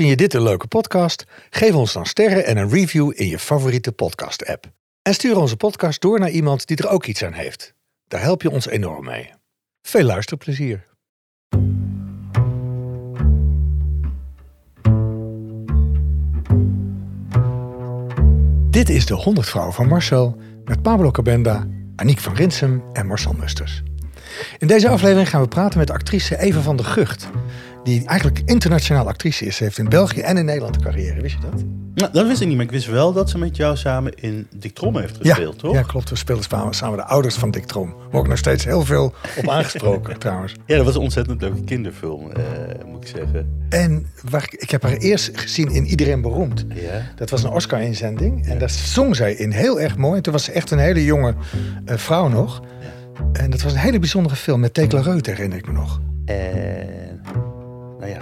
Vind je dit een leuke podcast? Geef ons dan sterren en een review in je favoriete podcast-app. En stuur onze podcast door naar iemand die er ook iets aan heeft. Daar help je ons enorm mee. Veel luisterplezier. Dit is de 100 vrouwen van Marcel met Pablo Cabenda, Aniek van Rinsum en Marcel Musters. In deze aflevering gaan we praten met actrice Eva van der Gucht. Die eigenlijk internationaal actrice is. Ze heeft in België en in Nederland een carrière. Wist je dat? Nou, dat wist ik niet, maar ik wist wel dat ze met jou samen in Dick Trom heeft gespeeld, ja, toch? Ja, klopt. We speelden samen, samen de ouders van Dick Trom. Waar ook nog steeds heel veel op aangesproken, trouwens. Ja, dat was een ontzettend leuke kinderfilm, eh, moet ik zeggen. En waar, ik- ik heb haar eerst gezien in Iedereen Beroemd. Ja. Dat was een Oscar-inzending. En daar zong zij in heel erg mooi. En toen was ze echt een hele jonge eh, vrouw nog. En dat was een hele bijzondere film met Tekla Reuter, herinner ik me nog. En, nou ja,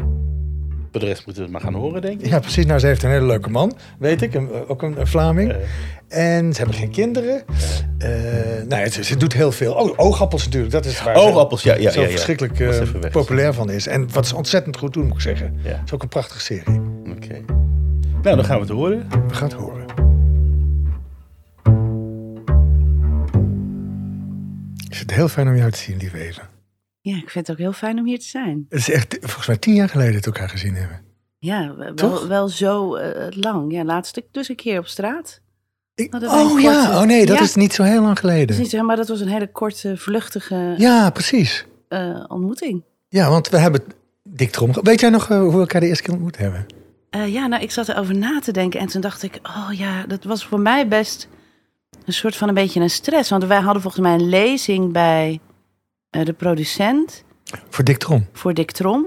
voor de rest moeten we het maar gaan horen, denk ik. Ja, precies. Nou, ze heeft een hele leuke man, weet ik. Een, ook een, een Vlaming. En ze hebben geen kinderen. Eh nou, ja, ze, ze doet heel veel. Oh, oogappels natuurlijk. Dat is waar Oogappels, ja, ja, zo ja, ja. verschrikkelijk eh, populair van is. En wat ze ontzettend goed doen, moet ik zeggen. Ja. Het is ook een prachtige serie. Oké. Nou, dan gaan we het horen. We gaan het horen. Is het heel fijn om jou te zien, lieve Eva. Ja, ik vind het ook heel fijn om hier te zijn. Het is echt volgens mij tien jaar geleden dat we elkaar gezien hebben. Ja, wel, Toch? wel zo eh, lang. Ja, laatst ik dus een keer op straat. Ik- oh ja, oh nee, dat Ja. is niet zo heel lang Dat geleden. is niet zo, maar dat was een hele korte, vluchtige Ja, precies. eh, ontmoeting. Ja, want we hebben Dick Trom. Weet jij nog eh, hoe we elkaar de eerste keer ontmoet hebben? Ja, nou, ik zat erover na te denken en toen dacht ik, oh ja, dat was voor mij best een soort van een beetje een stress. Want wij hadden volgens mij een lezing bij de producent Voor Dick Trom. voor Dick Trom.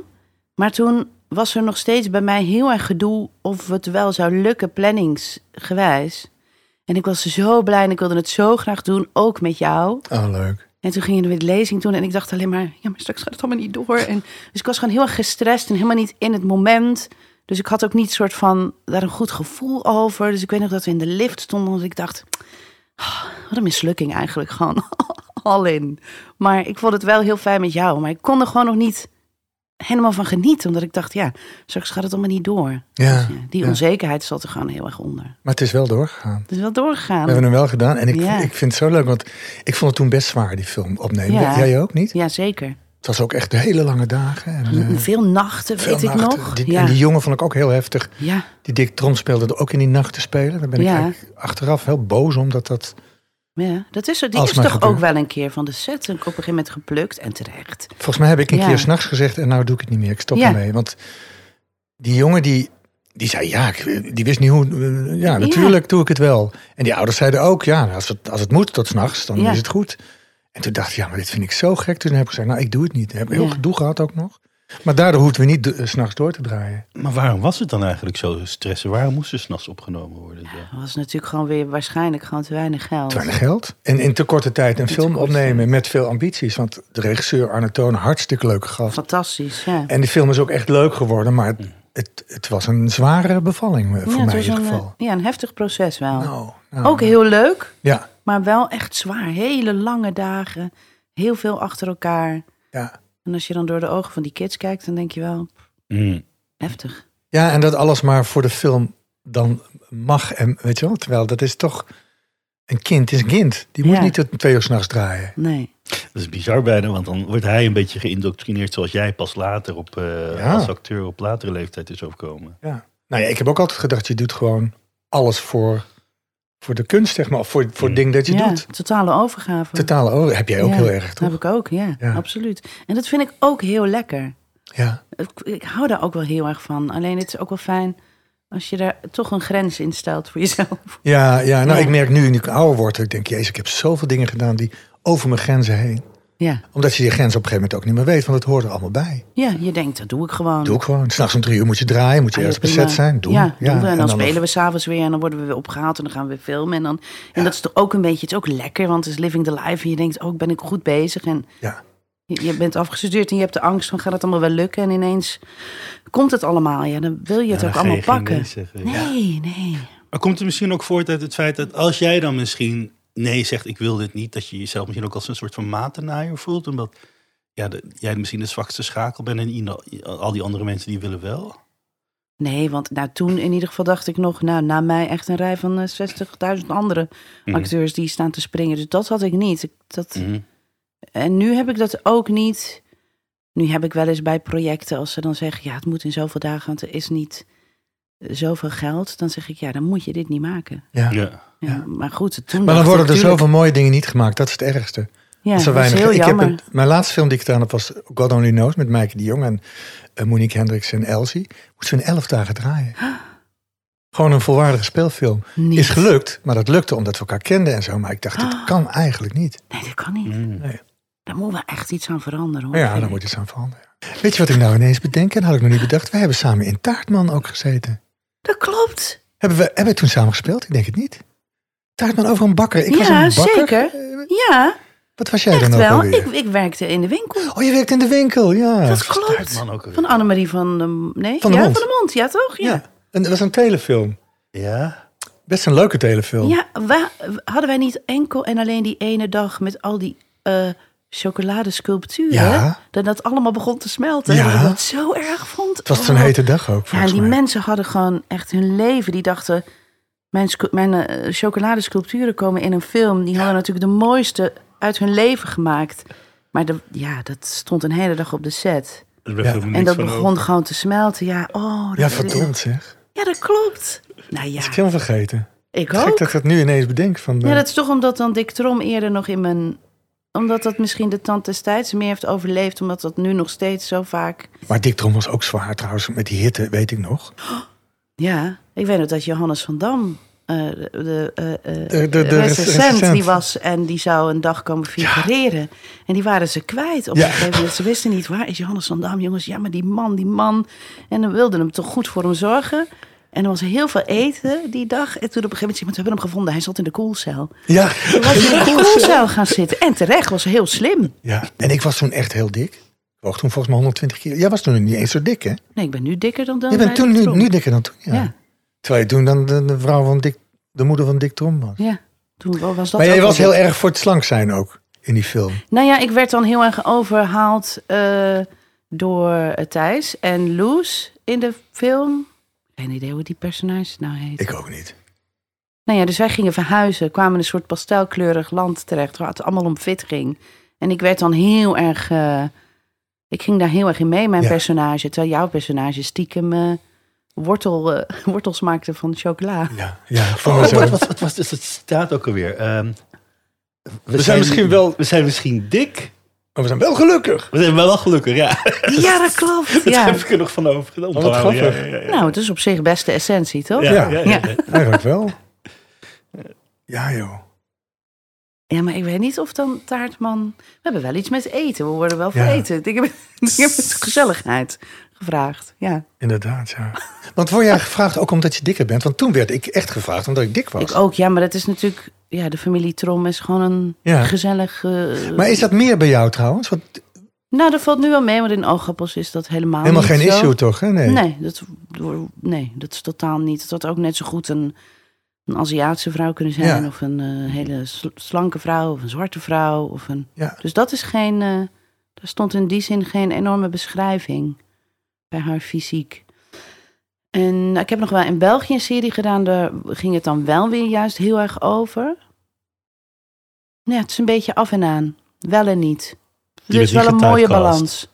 Maar toen was er nog steeds bij mij heel erg gedoe of het wel zou lukken planningsgewijs. En ik was zo blij en ik wilde het zo graag doen, ook met jou. Oh, leuk. En toen gingen we de lezing doen en ik dacht alleen maar, ja, maar straks gaat het allemaal niet door. En, dus ik was gewoon heel erg gestrest en helemaal niet in het moment. Dus ik had ook niet soort van daar een goed gevoel over. Dus ik weet nog dat we in de lift stonden en ik dacht, ah, wat een mislukking eigenlijk gewoon. Al in. Maar ik vond het wel heel fijn met jou. Maar ik kon er gewoon nog niet helemaal van genieten. Omdat ik dacht, ja, straks gaat het allemaal niet door. Ja, Dus ja, die ja. onzekerheid zat er gewoon heel erg onder. Maar het is wel doorgegaan. Het is wel doorgegaan. We hebben hem wel gedaan. En ik, Ja. ik vind het zo leuk, want ik vond het toen best zwaar, die film opnemen. Jij ook niet? Ja, zeker. Het was ook echt hele lange dagen. En, eh, Veel nachten, veel weet ik nachten. nog. Die, ja. En die jongen vond ik ook heel heftig. ja. Die Dick Trom speelde er ook in die nacht te spelen. Daar ben ik eigenlijk achteraf heel boos omdat dat... Ja, dat is, er- die is toch gebeurt. ook wel een keer van de set en op een gegeven moment geplukt en terecht. Volgens mij heb ik een Ja. keer s'nachts gezegd en nou doe ik het niet meer. Ik stop Ja. ermee. Want die jongen die, die zei ja, die wist niet hoe... Ja, natuurlijk doe ik het wel. En die ouders zeiden ook, ja, als het, als het moet tot s'nachts, dan is het goed. En toen dacht ik, ja, maar dit vind ik zo gek. Toen heb ik gezegd, nou, ik doe het niet. Ik heb heel gedoe gehad ook nog. Maar daardoor hoefden we niet de- 's s'nachts door te draaien. Maar waarom was het dan eigenlijk zo stressen? Waarom moest er s'nachts opgenomen worden? Ja. Dat was natuurlijk gewoon weer waarschijnlijk gewoon te weinig geld. Te weinig geld. En in te korte tijd een te film opnemen met veel ambities. Want de regisseur Arne Toon, hartstikke leuke gast. Fantastisch, ja. En die film is ook echt leuk geworden. Maar het, het, het was een zware bevalling eh, voor ja, mij in ieder een, geval. eh, ja, een heftig proces wel. Nou, nou, ook heel leuk, Ja, maar wel echt zwaar. Hele lange dagen, heel veel achter elkaar. ja. En als je dan door de ogen van die kids kijkt, dan denk je wel, Mm. heftig. ja, en dat alles maar voor de film dan mag. En, weet je wel, terwijl dat is toch... Een kind is een kind. Die moet Ja. niet tot twee uur s'nachts draaien. Nee. Dat is bizar bijna, want dan wordt hij een beetje geïndoctrineerd zoals jij pas later op, eh, Ja. als acteur op latere leeftijd is overkomen. Ja. Nou ja, ik heb ook altijd gedacht, je doet gewoon alles voor, voor de kunst, zeg maar. Of voor, voor het ding dat je ja, doet. totale overgave. Totale over. Heb jij ook Ja, heel erg, Dat toch? heb ik ook, ja, Ja. absoluut. En dat vind ik ook heel lekker. Ja. Ik, ik hou daar ook wel heel erg van. Alleen het is ook wel fijn als je daar toch een grens in stelt voor jezelf. Ja, ja, nou ik merk nu, nu ik ouder word, ik denk, jezus, ik heb zoveel dingen gedaan die over mijn grenzen heen. Ja, Omdat je die grens op een gegeven moment ook niet meer weet, want het hoort er allemaal bij. ja je denkt, dat doe ik gewoon. Doe ik gewoon. S'nachts om drie uur moet je draaien, moet je Ah, ergens prima. bezet zijn. Doen. Ja, doen we. En dan, spelen we s'avonds weer en dan worden we weer opgehaald en dan gaan we weer filmen. En, dan, en dat is toch ook een beetje, het is ook lekker, want het is living the life. En je denkt, oh, ben ik goed bezig. En Ja. je, je bent afgestudeerd en je hebt de angst van, gaat het allemaal wel lukken? En ineens komt het allemaal. Ja, dan wil je het Ja, ook dan allemaal pakken. zeggen. Nee, nee. Maar komt het misschien ook voort uit het feit dat als jij dan misschien nee zegt, ik wil dit niet, dat je jezelf misschien ook als een soort van matenaaier voelt, omdat ja, de- jij misschien de zwakste schakel bent en al die andere mensen die willen wel? Nee, want nou, toen in ieder geval dacht ik nog... nou, na mij echt een rij van eh, 60.000 andere Mhm. acteurs die staan te springen. Dus dat had ik niet. Dat, Mhm. En nu heb ik dat ook niet. Nu heb ik wel eens bij projecten, als ze dan zeggen... ja, het moet in zoveel dagen, want er is niet zoveel geld. Dan zeg ik, ja, dan moet je dit niet maken. Ja. Ja. Maar goed, toen Maar dan worden er zoveel mooie dingen niet gemaakt. Dat is het ergste. Ja, zo dat is weinig. heel ik heb jammer. een- mijn laatste film die ik gedaan heb was God Only Knows met Maaike de Jong en eh, Monique Hendricks en Elsie. Moesten we in elf dagen draaien. Gewoon een volwaardige speelfilm. Niet. Is gelukt, maar dat lukte omdat we elkaar kenden en zo. Maar ik dacht, dit kan eigenlijk niet. Nee, dat kan niet. Mhm. Nee. Daar moet wel echt iets aan veranderen. Hoor, Ja, daar moet iets aan veranderen. Weet je wat ik nou ineens bedenk? En had ik nog niet bedacht. We hebben samen in Taartman ook gezeten. Dat klopt. Hebben we, hebben we toen samen gespeeld? Ik denk het niet. Taartman over een bakker. Ik was Ja, een bakker. zeker. Eh, Ja, Wat was jij echt dan ook wel. alweer? Ik, ik werkte in de winkel. Oh, je werkt in de winkel, ja. dat klopt. Man ook alweer. Van Annemarie van de... Nee? Van de ja, Mond. van de mond. Ja, toch? Ja. Ja, en het was een telefilm. Ja. Best een leuke telefilm. Ja, wa- hadden wij niet enkel en alleen die ene dag met al die eh chocoladesculpturen, Ja. dat dat allemaal begon te smelten. Ja. En dat ik dat zo erg vond. Het was Oh. zo'n hete dag ook, Ja, die mij. mensen hadden gewoon echt hun leven. Die dachten, mijn, mijn eh, chocoladesculpturen komen in een film. Die hadden natuurlijk de mooiste uit hun leven gemaakt. Maar de, ja, dat stond een hele dag op de set. Ja. En dat begon over. gewoon te smelten. Ja, oh. dat- Ja, verdomd zeg. Ja, dat klopt. Nou ja, Dat is ik helemaal vergeten. ik Gek ook. dat ik dat nu ineens bedenk. Van, Ja, eh, dat is toch omdat dan Dick Trom eerder nog in mijn... Omdat dat misschien de tand destijds meer heeft overleefd. Omdat dat nu nog steeds zo vaak... Maar Dick Trom was ook zwaar trouwens. Met die hitte, weet ik nog. Ja, ik weet nog dat Johannes van Dam... eh, de, de, eh, eh, De- de- de recensent, die was en die zou een dag komen figureren. En die waren ze kwijt op een gegeven moment. Ze wisten niet, waar is Johannes van Dam? Jongens, ja, maar die man, die man. En dan wilden hem toch goed voor hem zorgen. En er was heel veel eten die dag. En toen op een gegeven moment zei we hebben hem gevonden. Hij zat in de koelcel. Ja. Toen was in de koelcel gaan zitten. En terecht, was heel slim. ja. En ik was toen echt heel dik. Ik woog toen volgens mij 120 kilo. Jij was toen niet eens zo dik, hè? Nee, ik ben nu dikker dan dan Je bent toen nu, nu dikker dan toen, ja. Ja. Terwijl je toen dan de, de vrouw van Dick, de moeder van Dick Trom was. Ja, toen was dat maar jij was heel erg voor het slank zijn ook in die film. Nou ja, ik werd dan heel erg overhaald eh, door eh, Thijs en Loes in de film. Geen idee hoe die personage nou heet. Ik ook niet. Nou ja, dus wij gingen verhuizen, kwamen in een soort pastelkleurig land terecht, waar het allemaal om fit ging. En ik werd dan heel erg, eh, ik ging daar heel erg in mee, mijn Ja. personage. Terwijl jouw personage stiekem eh, wortel, eh, wortels maakte van chocola. Ja, ja voor Oh, wat, wat, wat was dus het staat ook alweer? Ehm, we, zijn misschien wel- We zijn misschien dik. Maar we zijn wel gelukkig. We zijn wel gelukkig, ja. Ja, dat klopt. Daar Ja. heb ik er nog van over gedaan. Oh, wat grappig. Ja, ja, ja. Nou, het is op zich best de essentie, toch? Ja, Ja. ja, ja, ja. Eigenlijk wel. Ja, joh. Ja, maar ik weet niet of dan Taartman... We hebben wel iets met eten. We worden wel voor Ja. eten. Ik heb, ik heb het gezelligheid gevraagd. Ja, Inderdaad, ja. Want word jij gevraagd ook omdat je dikker bent? Want toen werd ik echt gevraagd omdat ik dik was. ik ook. Ja, maar dat is natuurlijk... Ja, de familie Trom is gewoon een Ja. gezellig... eh, Maar is dat meer bij jou trouwens? Want Nou, dat valt nu wel mee, want in Oogappels is dat helemaal helemaal geen zo. issue toch? Hè? Nee. Nee, dat, nee, dat is totaal niet. Het had ook net zo goed een, een Aziatische vrouw kunnen zijn... Ja. of een eh, hele sl- slanke vrouw, of een zwarte vrouw. Of een, Ja. Dus dat is geen... eh er stond in die zin geen enorme beschrijving bij haar fysiek. En nou, ik heb nog wel in België een serie gedaan, daar ging het dan wel weer juist heel erg over. Ja, het is een beetje af en aan. Wel en niet. Je Het is wel een mooie balans.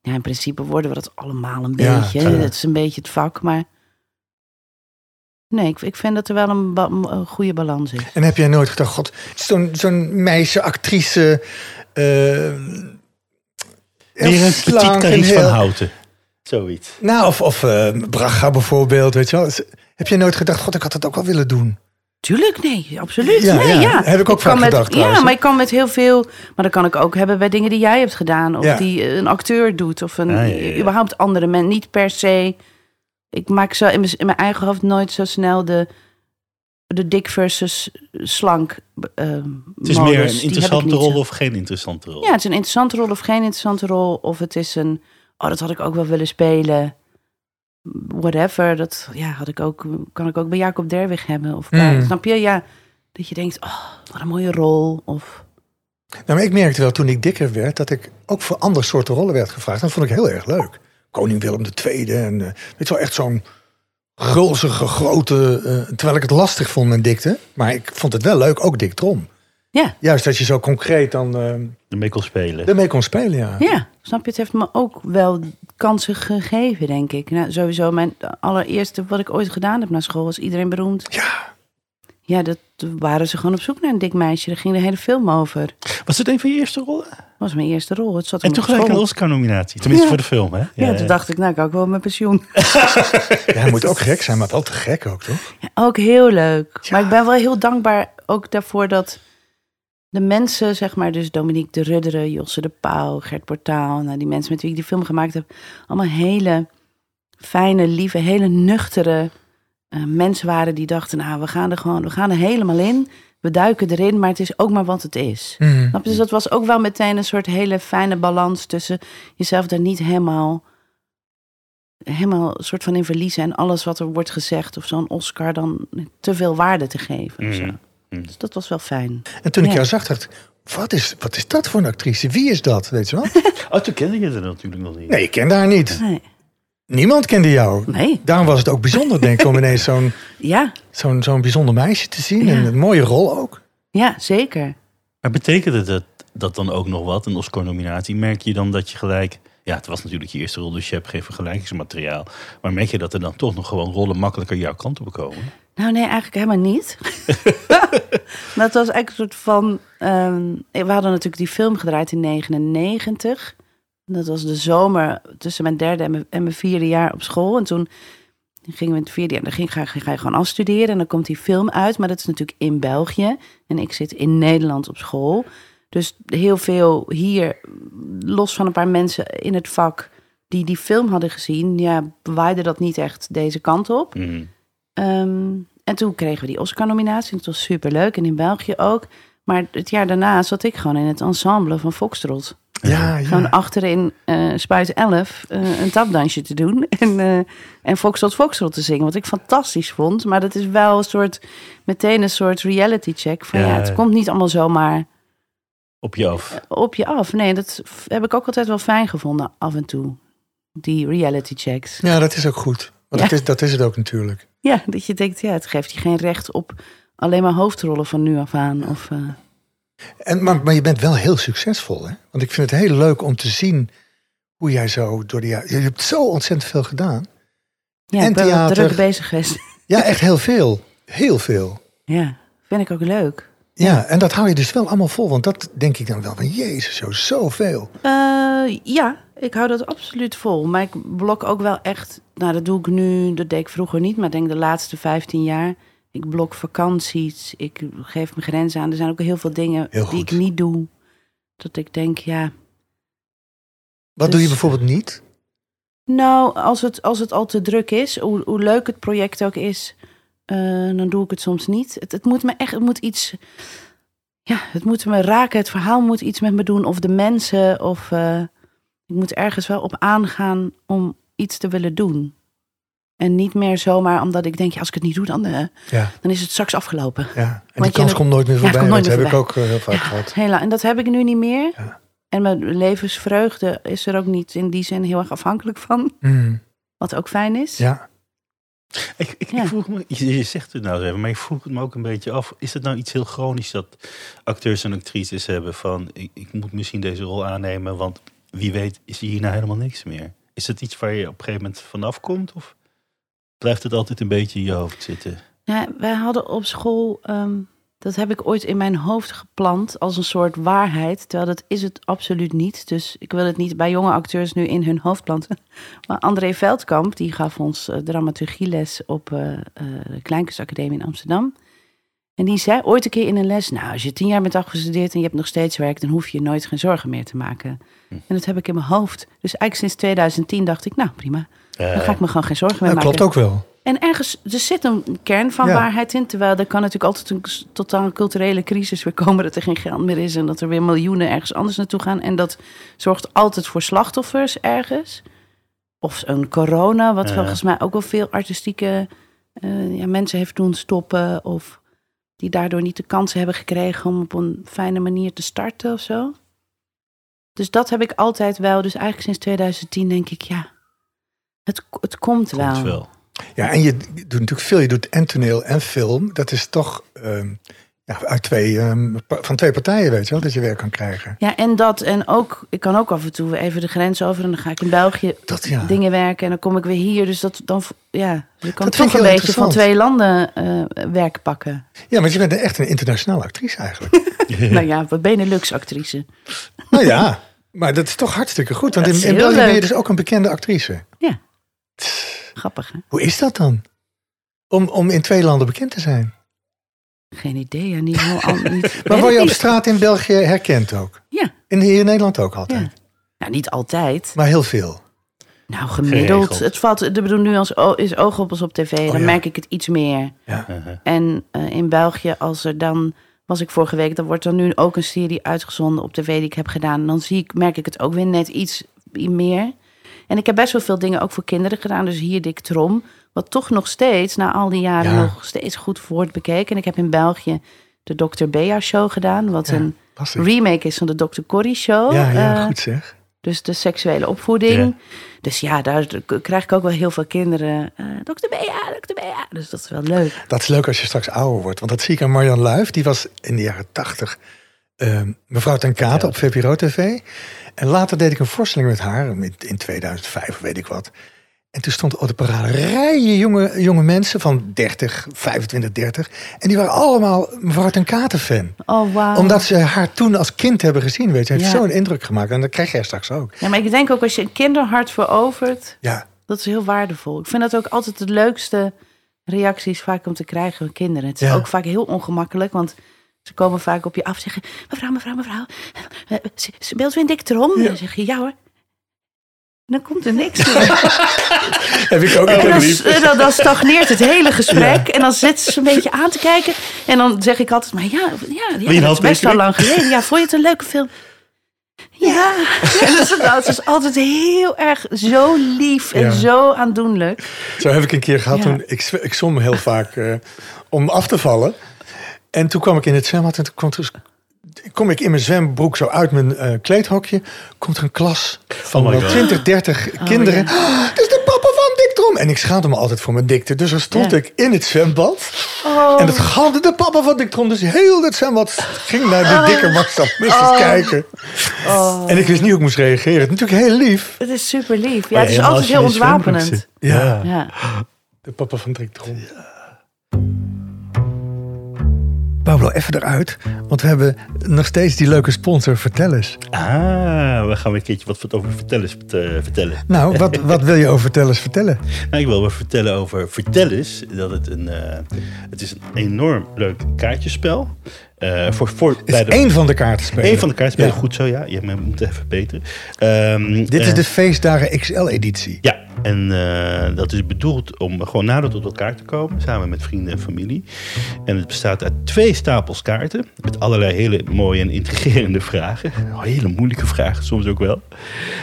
Ja, in principe worden we dat allemaal een Ja, beetje. ja. Het is een beetje het vak, maar... Nee, ik, ik vind dat er wel een, ba- een goede balans is. En heb jij nooit gedacht, god, zo'n zo'n meisje, actrice... eh, heel Meer een petit Carice van Houten. Zoiets. Nou, of, of eh, Braga bijvoorbeeld, weet je wel. Heb je nooit gedacht, god, ik had dat ook wel willen doen? Tuurlijk, nee, absoluut. Ja, nee, ja. ja. Heb ik ook vaak met, gedacht trouwens, Ja, maar ik kan met heel veel... Maar dat kan ik ook hebben bij dingen die jij hebt gedaan. Of Ja. die eh, een acteur doet. Of een, Ja, ja, ja. überhaupt andere mensen. Niet per se... Ik maak zo in mijn, in mijn eigen hoofd nooit zo snel de, de dik versus slank eh Het is modus. meer een ik interessante rol zo. of geen interessante rol. Ja, het is een interessante rol of geen interessante rol. Of het is een... Oh, dat had ik ook wel willen spelen. Whatever. Dat ja, had ik ook, kan ik ook bij Jacob Derwig hebben. Of bij, Mm. Snap je? Ja, dat je denkt, oh, wat een mooie rol. Of... Nou, maar ik merkte wel toen ik dikker werd, dat ik ook voor andere soorten rollen werd gevraagd. Dat vond ik heel erg leuk. koning Willem II. En uh, weet wel, echt zo'n gulzige, grote... eh, terwijl ik het lastig vond met dikte. Maar ik vond het wel leuk, ook Dick Trom. Ja, Juist dat je zo concreet dan eh, Ermee kon spelen. ermee kon spelen, ja. ja, snap je? Het heeft me ook wel kansen gegeven, denk ik. Nou, sowieso mijn allereerste wat ik ooit gedaan heb naar school was iedereen beroemd. Ja, Ja, dat waren ze gewoon op zoek naar een dik meisje. Daar ging de hele film over. Dat Was het een van je eerste rollen? was mijn eerste rol. Het zat En toen gelijk een. Oscar-nominatie. Tenminste Ja. voor de film, hè? Ja, toen dacht ik, nou, kan ik wel met pensioen. ja, hij moet ook gek zijn, maar wel te gek ook, toch? Ja, ook heel leuk. Ja. Maar ik ben wel heel dankbaar ook daarvoor dat de mensen, zeg maar, dus Dominique de Rudderen, Josse de Pauw, Gert Portaal, nou, die mensen met wie ik die film gemaakt heb, allemaal hele fijne, lieve, hele nuchtere eh, mensen waren die dachten, nou, we gaan er gewoon, we gaan er helemaal in. We duiken erin, maar het is ook maar wat het is. Mhm. Dus dat was ook wel meteen een soort hele fijne balans tussen jezelf daar niet helemaal, helemaal soort van in verliezen en alles wat er wordt gezegd of zo'n Oscar dan te veel waarde te geven. of zo. Mhm. Dus dat was wel fijn. En toen ik Ja. jou zag, dacht ik, wat is, wat is dat voor een actrice? Wie is dat, weet je wel? Oh, toen kende je het natuurlijk nog niet. Nee, ik kende haar niet. Nee. Niemand kende jou. nee, Daarom was het ook bijzonder, denk ik, om ineens zo'n ja, zo'n zo'n bijzonder meisje te zien. Ja. En een mooie rol ook. ja, zeker. Maar betekende dat, dat dan ook nog wat, een Oscar-nominatie? Merk je dan dat je gelijk... Ja, het was natuurlijk je eerste rol, dus je hebt geen vergelijkingsmateriaal. Maar merk je dat er dan toch nog gewoon rollen makkelijker jouw kant op komen? Nou, nee, eigenlijk helemaal niet. dat was eigenlijk een soort van. ehm, we hadden natuurlijk die film gedraaid in 99. Dat was de zomer tussen mijn derde en mijn, en mijn vierde jaar op school. En toen gingen we in het vierde jaar, dan ging, ga, ga je gewoon afstuderen. En dan komt die film uit. Maar dat is natuurlijk in België. En ik zit in Nederland op school. Dus heel veel hier, los van een paar mensen in het vak die die film hadden gezien, ja, waaide dat niet echt deze kant op. Mhm. Ehm, en toen kregen we die Oscar-nominatie. Het was superleuk. En in België ook. Maar het jaar daarna zat ik gewoon in het ensemble van Foxtrot. Ja, ja. Gewoon achterin eh Spuit 11 eh, een tapdansje te doen. En, eh en Foxtrot Foxtrot te zingen. Wat ik fantastisch vond. Maar dat is wel een soort, meteen een soort reality check. Van ja, Ja. het komt niet allemaal zomaar Op je af. op je af. Nee, dat heb ik ook altijd wel fijn gevonden af en toe. Die reality checks. ja, dat is ook goed. Want Ja. dat, is, dat is het ook natuurlijk. Ja, dat je denkt, ja, het geeft je geen recht op alleen maar hoofdrollen van nu af aan. Of, eh, En, maar, maar je bent wel heel succesvol, hè? Want ik vind het heel leuk om te zien hoe jij zo door de jaren... Je hebt zo ontzettend veel gedaan. ja, En ik ben wel theater. druk bezig geweest. Ja, echt heel veel. Heel veel. ja, vind ik ook leuk. Ja, en dat hou je dus wel allemaal vol. Want dat denk ik dan wel van, jezus, zo zoveel. Eh, ja, ik hou dat absoluut vol. Maar ik blok ook wel echt, nou dat doe ik nu, dat deed ik vroeger niet, maar ik denk de laatste 15 jaar. Ik blok vakanties, ik geef mijn grenzen aan. Er zijn ook heel veel dingen Heel die ik niet doe. Dat ik denk, ja, Wat doe je Dus- bijvoorbeeld niet? Nou, als het, als het al te druk is, hoe, hoe leuk het project ook is, eh, dan doe ik het soms niet. Het, het moet me echt, het moet iets, ja, het moet me raken. Het verhaal moet iets met me doen, of de mensen, of eh, ik moet ergens wel op aangaan om iets te willen doen. En niet meer zomaar omdat ik denk, ja, als ik het niet doe, dan, eh, Ja, dan is het straks afgelopen. ja. En die Want kans komt nooit meer voorbij. nooit dat meer heb ik ook eh, heel vaak Ja, gehad. hela- en dat heb ik nu niet meer. Ja. En mijn levensvreugde is er ook niet in die zin heel erg afhankelijk van. Mm, Wat ook fijn is. ja. Ik, ik, Ja. ik vroeg me, je, je zegt het nou even, maar ik vroeg het me ook een beetje af. Is het nou iets heel chronisch dat acteurs en actrices hebben van... Ik, ik moet misschien deze rol aannemen, want wie weet is hier nou helemaal niks meer. Is het iets waar je op een gegeven moment vanaf komt? Of blijft het altijd een beetje in je hoofd zitten? Ja, wij hadden op school, ehm, dat heb ik ooit in mijn hoofd geplant als een soort waarheid. Terwijl dat is het absoluut niet. Dus ik wil het niet bij jonge acteurs nu in hun hoofd planten. Maar André Veldkamp, die gaf ons eh, dramaturgieles op eh, eh, de Kleinkunstacademie in Amsterdam. En die zei ooit een keer in een les, nou als je tien jaar bent afgestudeerd en je hebt nog steeds werk, dan hoef je je nooit geen zorgen meer te maken. En dat heb ik in mijn hoofd. Dus eigenlijk sinds 2010 dacht ik, nou prima, dan ga ik me gewoon geen zorgen meer Dat maken. klopt ook wel. En ergens, er zit een kern van Ja. waarheid in. Terwijl er kan natuurlijk altijd een totaal culturele crisis weer komen. Dat er geen geld meer is en dat er weer miljoenen ergens anders naartoe gaan. En dat zorgt altijd voor slachtoffers ergens. Of een corona, wat volgens mij ook wel veel artistieke eh, ja, mensen heeft doen stoppen. Of die daardoor niet de kans hebben gekregen om op een fijne manier te starten of zo. Dus dat heb ik altijd wel. Dus eigenlijk sinds 2010 denk ik, ja, Het, het komt wel. Komt wel. Ja, en je doet natuurlijk veel. Je doet en toneel en film. Dat is toch ehm, ja, uit twee, ehm, van twee partijen, weet je wel, dat je werk kan krijgen. Ja, en dat. En ook, ik kan ook af en toe even de grens over. En dan ga ik in België Dat ja. dingen werken. En dan kom ik weer hier. Dus dat dan, ja, je kan Dat toch een beetje van twee landen eh, werk pakken. Ja, want je bent echt een internationale actrice eigenlijk. Nou ja, wat Benelux-actrice. nou ja, maar dat is toch hartstikke goed. Want in, België ben je dus ook een bekende actrice. Ja. Grappig, hè? Hoe is dat dan? Om, om in twee landen bekend te zijn. Geen idee. Ja, niet heel Maar word je op straat in België herkend ook? Ja, En hier in Nederland ook altijd? ja. Nou, niet altijd. Maar heel veel. Nou, gemiddeld. Geregeld. Het valt, ik bedoel, nu als is oog op tv, dan Oh, ja. merk ik het iets meer. Ja. Uh-huh. En eh, in België, als er dan, was ik vorige week, dan wordt er nu ook een serie uitgezonden op tv die ik heb gedaan. En dan zie ik, merk ik het ook weer net iets meer. En ik heb best wel veel dingen ook voor kinderen gedaan. Dus hier Dick Trom, wat toch nog steeds, na al die jaren, Ja. nog steeds goed wordt bekeken. En ik heb in België de Dr. Bea Show gedaan, wat Ja, een lastig. remake is van de Dr. Corrie Show. Ja, ja, Eh, goed zeg. dus de seksuele opvoeding. Dus ja, daar krijg ik ook wel heel veel kinderen. eh dokter Bea, dokter Bea. Dus dat is wel leuk. Dat is leuk als je straks ouder wordt. Want dat zie ik aan Marjan Luif. Die was in de jaren tachtig ehm, mevrouw ten Kate Ja. op VPRO TV. En later deed ik een voorstelling met haar. In, in 2005 of weet ik wat. En toen stond op de parade rijen jonge, jonge mensen van 30, 25, 30. En die waren allemaal mevrouw ten Kate fan. Oh, wauw. Omdat ze haar toen als kind hebben gezien. Weet je, heeft Ja. zo'n indruk gemaakt. En dat krijg jij straks ook. Ja, maar ik denk ook als je een kinderhart verovert, Ja, dat is heel waardevol. Ik vind dat ook altijd de leukste reacties vaak om te krijgen van kinderen. Het is Ja. ook vaak heel ongemakkelijk, want ze komen vaak op je af en zeggen... Mevrouw, mevrouw, mevrouw, eh, ze- ze beeld weer een dik erom. En dan zeg je, ja hoor. Dan komt er niks meer. heb ik ook. En dan, lief. dan, dan stagneert het hele gesprek. En dan zit ze een beetje aan te kijken. En dan zeg ik altijd, maar ja, ja, ja dat is best wel lang geleden. Ja, vond je het een leuke film? Ja. En dat, is, dat is altijd heel erg zo lief en Ja. zo aandoenlijk. Zo heb ik een keer gehad Ja. toen ik, ik zwom heel vaak eh, om af te vallen. En toen kwam ik in het zwembad en toen kwam, er- kom ik in mijn zwembroek zo uit mijn eh, kleedhokje. Komt er een klas van Oh my wel God. 20, 30 kinderen. ja. "Ah, Het is de papa van Dick Trom. En ik schaamde me altijd voor mijn dikte. Dus dan stond Ja. ik in het zwembad. Oh, En het galmde de papa van Dick Trom. Dus heel het zwembad ging naar de dikke Marcel Musters kijken. oh. En ik wist niet hoe ik moest reageren. Het is natuurlijk heel lief. Het is super lief. Ja, het is altijd heel ontwapenend. Ja. Ja. De papa van Dick Trom. Pablo, even eruit. Want we hebben nog steeds die leuke sponsor. Vertel eens. Ah, we gaan weer een keertje wat over vertellers eh, vertellen. Nou, wat, wat wil je over Vertel eens vertellen? Nou, ik wil wel vertellen over Vertellers. Dat het een, eh, het is een enorm leuk kaartjespel. Eh voor, voor één van de kaartenspelen. Eén van de kaartspelen, Ja. goed zo, ja. Je moet even verbeteren. Ehm, Dit is en- de feestdagen XL-editie. Ja, en eh, dat is bedoeld om gewoon nader tot elkaar te komen, samen met vrienden en familie. En het bestaat uit twee stapels kaarten, met allerlei hele mooie en intrigerende vragen. Hele moeilijke vragen, soms ook wel.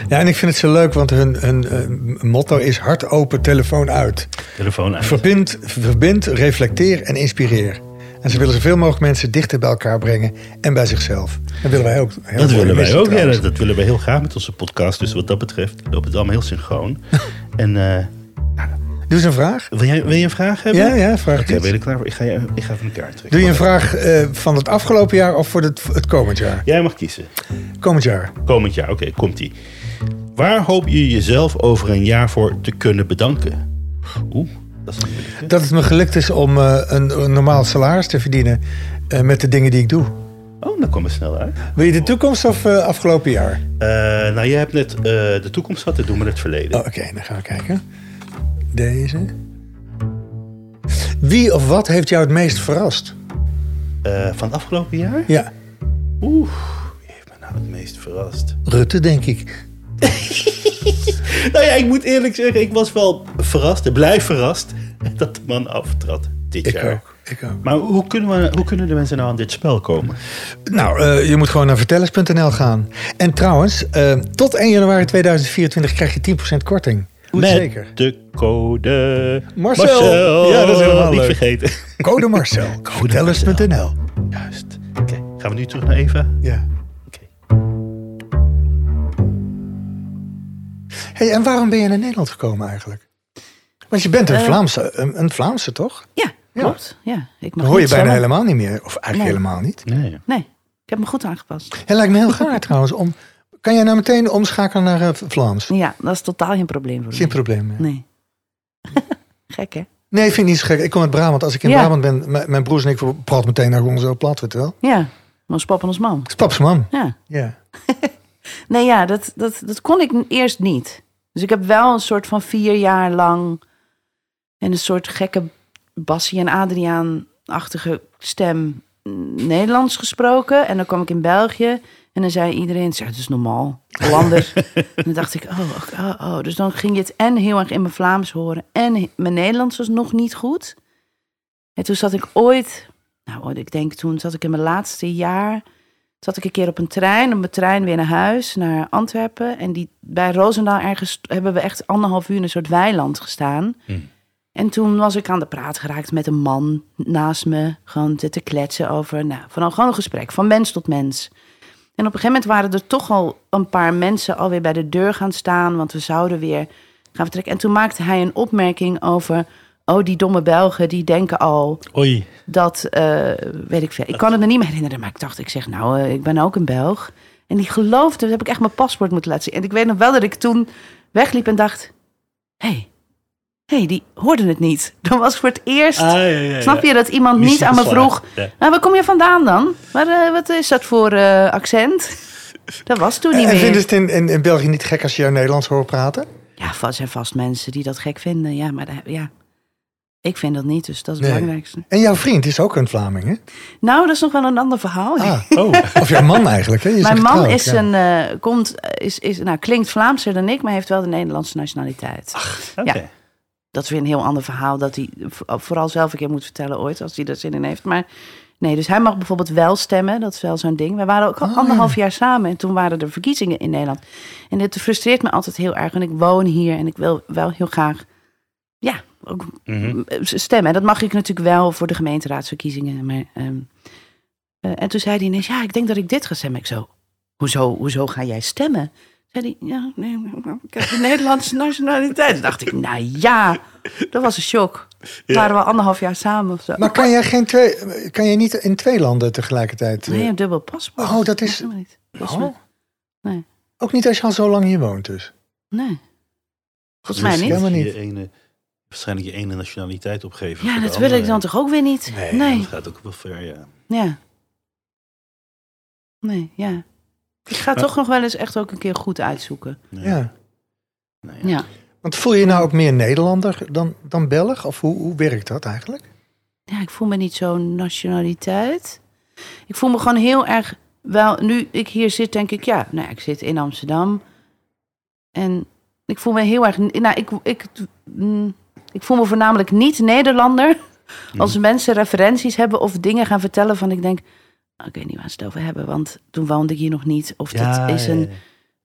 Ja, en ik vind het zo leuk, want hun, hun eh, motto is hart open, telefoon uit. Telefoon uit. Verbind, verbind, reflecteer en inspireer. En ze willen zoveel mogelijk mensen dichter bij elkaar brengen en bij zicherzelf. Dat willen wij ook. Heel Dat willen wij ook, ja, dat, willen wij heel graag met onze podcast. Dus wat dat betreft loopt het allemaal heel synchroon. en eh, Doe eens een vraag. wil, jij, wil je een vraag hebben? Ja, ja, vraag Oké, ben je er klaar voor? Ik ga, je, ik ga even een kaart trekken. Doe je een vraag eh, van het afgelopen jaar of voor het, het komend jaar? Jij mag kiezen. Komend jaar. Komend jaar, oké, komt-ie. Waar hoop je jezelf over een jaar voor te kunnen bedanken? Oeh, dat is. Dat het me gelukt is om eh, een, een normaal salaris te verdienen eh, met de dingen die ik doe. Oh, dan kwam het snel uit. Wil je de toekomst of eh, afgelopen jaar? Nou, jij hebt net de toekomst gehad, ik doe maar het verleden. Oh, Oké, dan gaan we kijken. Deze. Wie of wat heeft jou het meest verrast? Van het afgelopen jaar? Ja, Oeh, wie heeft me nou het meest verrast? Rutte denk ik. Nou ja, ik moet eerlijk zeggen, ik was wel verrast, en blijf verrast, dat de man aftrad dit Ik jaar. ook. Ik ook. Maar hoe kunnen, we, hoe kunnen de mensen nou aan dit spel komen? Nou, eh, je moet gewoon naar vertellers.nl gaan. En trouwens, eh, tot 1 januari 2024 krijg je 10% korting. Goed Met zeker. de code Marcel. Ja, dat is helemaal Niet leuk. vergeten. Code Marcel. Vertellers.nl. Juist. Oké, gaan we nu terug naar Eva? Ja. Hey, en waarom ben je naar Nederland gekomen eigenlijk? Want je bent een, Eh. Vlaamse, een, een Vlaamse, toch? Ja, klopt. Ja. ik mag Dan hoor je bijna zwemmen. helemaal niet meer. Of eigenlijk Nee. helemaal niet. Nee. Nee, ik heb me goed aangepast. Het lijkt me heel gaar trouwens. Om, kan jij nou meteen omschakelen naar eh, Vlaams? Ja, dat is totaal geen probleem voor Geen me. probleem meer. Nee. Gek, hè? Nee, ik vind het niet zo gek. Ik kom uit Brabant. Als ik in Ja. Brabant ben, mijn broers en ik praten meteen naar gewoon zo plat, weet je wel. Ja, ons pap en ons mam. Ik is paps man. Ja. Ja. Nee, ja, dat, dat, dat kon ik eerst niet. Dus ik heb wel een soort van vier jaar lang... en een soort gekke Bassie en Adriaan-achtige stem Nederlands gesproken. En dan kwam ik in België en dan zei iedereen... "Zeg, Het is normaal, Hollanders. en dan dacht ik, oh, oh, oh. Dus dan ging je het en heel erg in mijn Vlaams horen... en mijn Nederlands was nog niet goed. En toen zat ik ooit... Nou, ik denk toen zat ik in mijn laatste jaar zat ik een keer op een trein, op mijn trein weer naar huis, naar Antwerpen. En die, bij Roosendaal ergens hebben we echt anderhalf uur in een soort weiland gestaan. Hmm. En toen was ik aan de praat geraakt met een man naast me, gewoon te, te kletsen over, nou, vooral gewoon een gesprek, van mens tot mens. En op een gegeven moment waren er toch al een paar mensen alweer bij de deur gaan staan, want we zouden weer gaan vertrekken. En toen maakte hij een opmerking over, oh, die domme Belgen, die denken al, Oei. dat eh, weet ik veel. Ik kan het me niet meer herinneren, maar ik dacht, ik zeg, nou, eh, ik ben ook een Belg. En die geloofde, dus heb ik echt mijn paspoort moeten laten zien. En ik weet nog wel dat ik toen wegliep en dacht, hé, hey, hey, die hoorden het niet. Dan was voor het eerst, Ah, ja, ja, ja. snap je, dat iemand niet aan me vroeg, Ja. nou, waar kom je vandaan dan? Waar, eh, wat is dat voor eh, accent? Dat was toen niet En meer. vinden ze het in, in, in België niet gek als je jou Nederlands hoort praten? Ja, er zijn vast mensen die dat gek vinden. Ja, maar daar- ja, ik vind dat niet, dus dat is het Nee. belangrijkste. En jouw vriend is ook een Vlaming, hè? Nou, dat is nog wel een ander verhaal. Ah, Oh. of jouw man eigenlijk, hè? Je Mijn man is ja. een, eh, komt, is, is, nou, klinkt Vlaamser dan ik, maar heeft wel de Nederlandse nationaliteit. Oké. Dat is weer een heel ander verhaal dat hij vo- vooral zelf een keer moet vertellen ooit, als hij er zin in heeft. Maar nee, dus hij mag bijvoorbeeld wel stemmen, dat is wel zo'n ding. We waren ook al Oh, anderhalf jaar samen en toen waren er verkiezingen in Nederland. En dit frustreert me altijd heel erg, want ik woon hier en ik wil wel heel graag, ja, ook Mhm. stemmen. En dat mag ik natuurlijk wel voor de gemeenteraadsverkiezingen. Maar, ehm, eh, en toen zei hij ineens, ja, ik denk dat ik dit ga stemmen. Ik zo, hoezo, hoezo ga jij stemmen? Zei hij, ja, nee, ik heb de Nederlandse nationaliteit. Toen dacht ik, nou ja, dat was een shock. Waren we anderhalf jaar samen of zo. Maar kan jij, geen twee, kan jij niet in twee landen tegelijkertijd? eh, Nee, een dubbel paspoort. Oh, dat is- niet. Oh. Nee, Ook niet als je al zo lang hier woont dus? nee. Volgens mij niet. Helemaal niet. Waarschijnlijk je ene nationaliteit opgeven. Ja, dat wil ik dan toch ook weer niet? Nee, Nee, Dat gaat ook wel ver, ja. ja. Nee, ja. Ik ga Maar- toch nog wel eens echt ook een keer goed uitzoeken. Ja. Nee, Ja. Want voel je je nou ook meer Nederlander dan, dan Belg? Of hoe, hoe werkt dat eigenlijk? ja, ik voel me niet zo'n nationaliteit. Ik voel me gewoon heel erg wel. Nu ik hier zit, denk ik, ja, nou, ja, ik zit in Amsterdam. En ik voel me heel erg. Nou, ik, ik, mm, ik voel me voornamelijk niet Nederlander. Als mensen referenties hebben of dingen gaan vertellen van ik denk. "Oh, Ik weet niet waar ze het over hebben, want toen woonde ik hier nog niet. Of Ja, dit is een.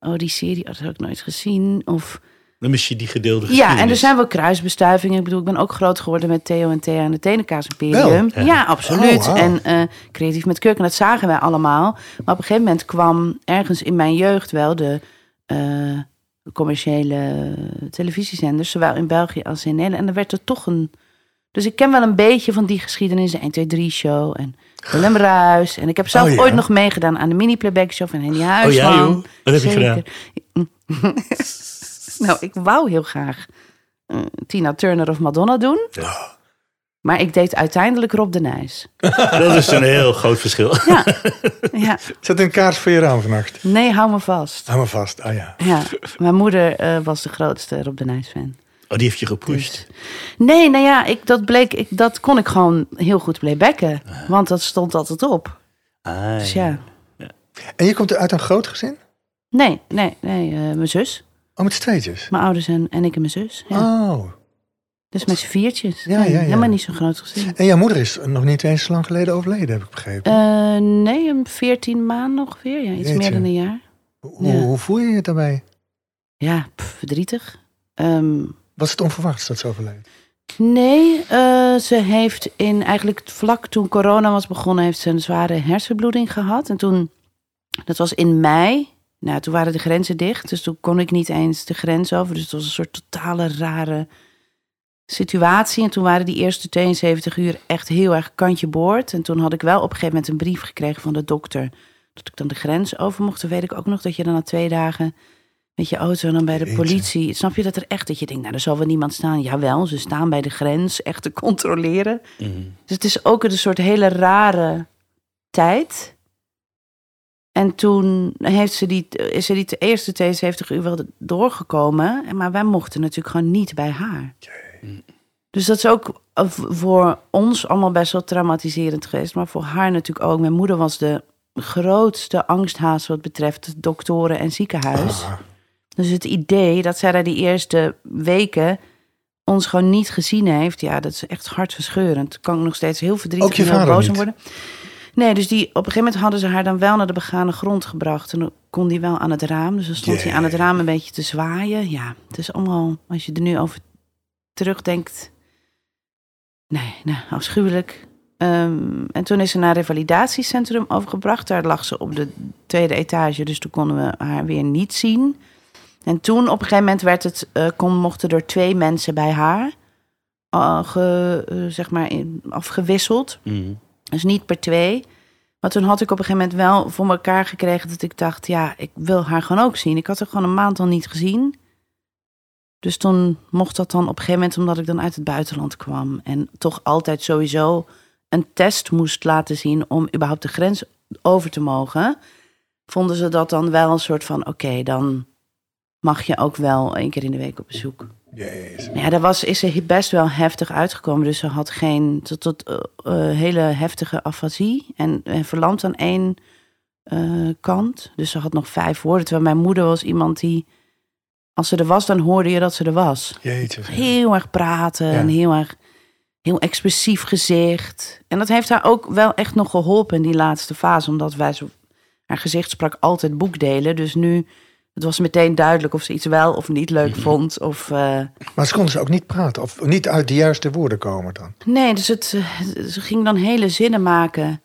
Oh, die serie, oh, dat heb ik nooit gezien. Of Dan mis je die gedeelde Ja, en er zijn wel kruisbestuivingen. Ik bedoel, ik ben ook groot geworden met Theo en Thea en het Tenenkaas Imperium. Ja, absoluut. Oh. En eh, creatief met kurk, en dat zagen wij allemaal. Maar op een gegeven moment kwam ergens in mijn jeugd wel de eh, commerciële televisiezenders, zowel in België als in Nederland. En er werd er toch een. Dus ik ken wel een beetje van die geschiedenis, de 1, 2, 3 show en Willem Ruis. En ik heb zelf Oh, ja. ooit nog meegedaan aan de mini-playback show van Henny Oh Huisman. ja, joh. Wat heb je Zeker. gedaan? Nou, ik wou heel graag eh, Tina Turner of Madonna doen. Maar ik deed uiteindelijk Rob de Nijs. Dat is een heel groot verschil. Ja, ja. Zet een kaars voor je raam vannacht. Nee, hou me vast. Hou me vast. Ah ja. Ja, mijn moeder eh, was de grootste Rob de Nijs fan. Oh, die heeft je gepusht. Nee, nou ja, ik, dat, bleek, ik, dat kon ik gewoon heel goed playbacken. Want dat stond altijd op. Ah, Dus ja. En je komt uit een groot gezin? Nee, nee, nee. eh, mijn zus. Oh, met z'n tweetjes? Mijn ouders en, en ik en mijn zus. Ja. Oh. Dus met z'n viertjes. Ja, Nee, ja, ja. Helemaal niet zo'n groot gezin. En jouw moeder is nog niet eens zo lang geleden overleden, heb ik begrepen. Eh, nee, een veertien maanden ongeveer. Ja, iets Jeetje. meer dan een jaar. hoe, hoe voel je je daarbij? Ja, pff, verdrietig. Ehm, Was het onverwachts dat ze overleed? nee, eh, ze heeft in eigenlijk vlak toen corona was begonnen, heeft ze een zware hersenbloeding gehad. En toen, dat was in mei. Nou, toen waren de grenzen dicht, dus toen kon ik niet eens de grens over. Dus het was een soort totale rare situatie. En toen waren die eerste 72 uur echt heel erg kantje boord. En toen had ik wel op een gegeven moment een brief gekregen van de dokter. Dat ik dan de grens over mocht. Dan weet ik ook nog dat je dan na twee dagen met je auto en dan bij de politie. Snap je dat er echt dat je denkt, nou, er zal wel niemand staan. Jawel, ze staan bij de grens echt te controleren. Mhm. Dus het is ook een soort hele rare tijd. En toen heeft ze die, is ze die de eerste 72 uur wel doorgekomen. En Maar wij mochten natuurlijk gewoon niet bij haar. Dus dat is ook eh, voor ons allemaal best wel traumatiserend geweest. Maar voor haar natuurlijk ook. Mijn moeder was de grootste angsthaas wat betreft doktoren en ziekenhuis. Ah, Dus het idee dat zij daar die eerste weken ons gewoon niet gezien heeft, ja, dat is echt hartverscheurend. Daar kan ik nog steeds heel verdrietig en heel boos om worden. Nee, dus die, op een gegeven moment hadden ze haar dan wel naar de begane grond gebracht. En dan kon die wel aan het raam. Dus dan stond hij aan het raam een beetje te zwaaien. Ja, het is allemaal, als je er nu over terugdenkt. Nee, nou, afschuwelijk. Ehm, en toen is ze naar een revalidatiecentrum overgebracht. Daar lag ze op de tweede etage, dus toen konden we haar weer niet zien. En toen op een gegeven moment werd het, eh, kon, mochten er twee mensen bij haar ge- eh, zeg maar in, afgewisseld. Mhm. Dus niet per twee. Maar toen had ik op een gegeven moment wel voor elkaar gekregen dat ik dacht, ja, ik wil haar gewoon ook zien. Ik had haar gewoon een maand al niet gezien. Dus toen mocht dat dan op een gegeven moment, omdat ik dan uit het buitenland kwam. En toch altijd sowieso een test moest laten zien om überhaupt de grens over te mogen. Vonden ze dat dan wel een soort van, oké, dan mag je ook wel één keer in de week op bezoek. Jezus. Ja, daar was, is ze best wel heftig uitgekomen. Dus ze had geen tot, tot eh, eh, hele heftige afasie en, en verlamd aan één eh, kant. Dus ze had nog vijf woorden. Terwijl mijn moeder was iemand die, als ze er was, dan hoorde je dat ze er was. Heel erg praten en heel erg heel expressief gezicht. En dat heeft haar ook wel echt nog geholpen in die laatste fase, omdat wij zo, haar gezicht sprak altijd boekdelen. Dus nu, het was meteen duidelijk of ze iets wel of niet leuk vond. Of, eh, Maar ze konden ze ook niet praten of niet uit de juiste woorden komen dan. Nee, dus het, eh, ze ging dan hele zinnen maken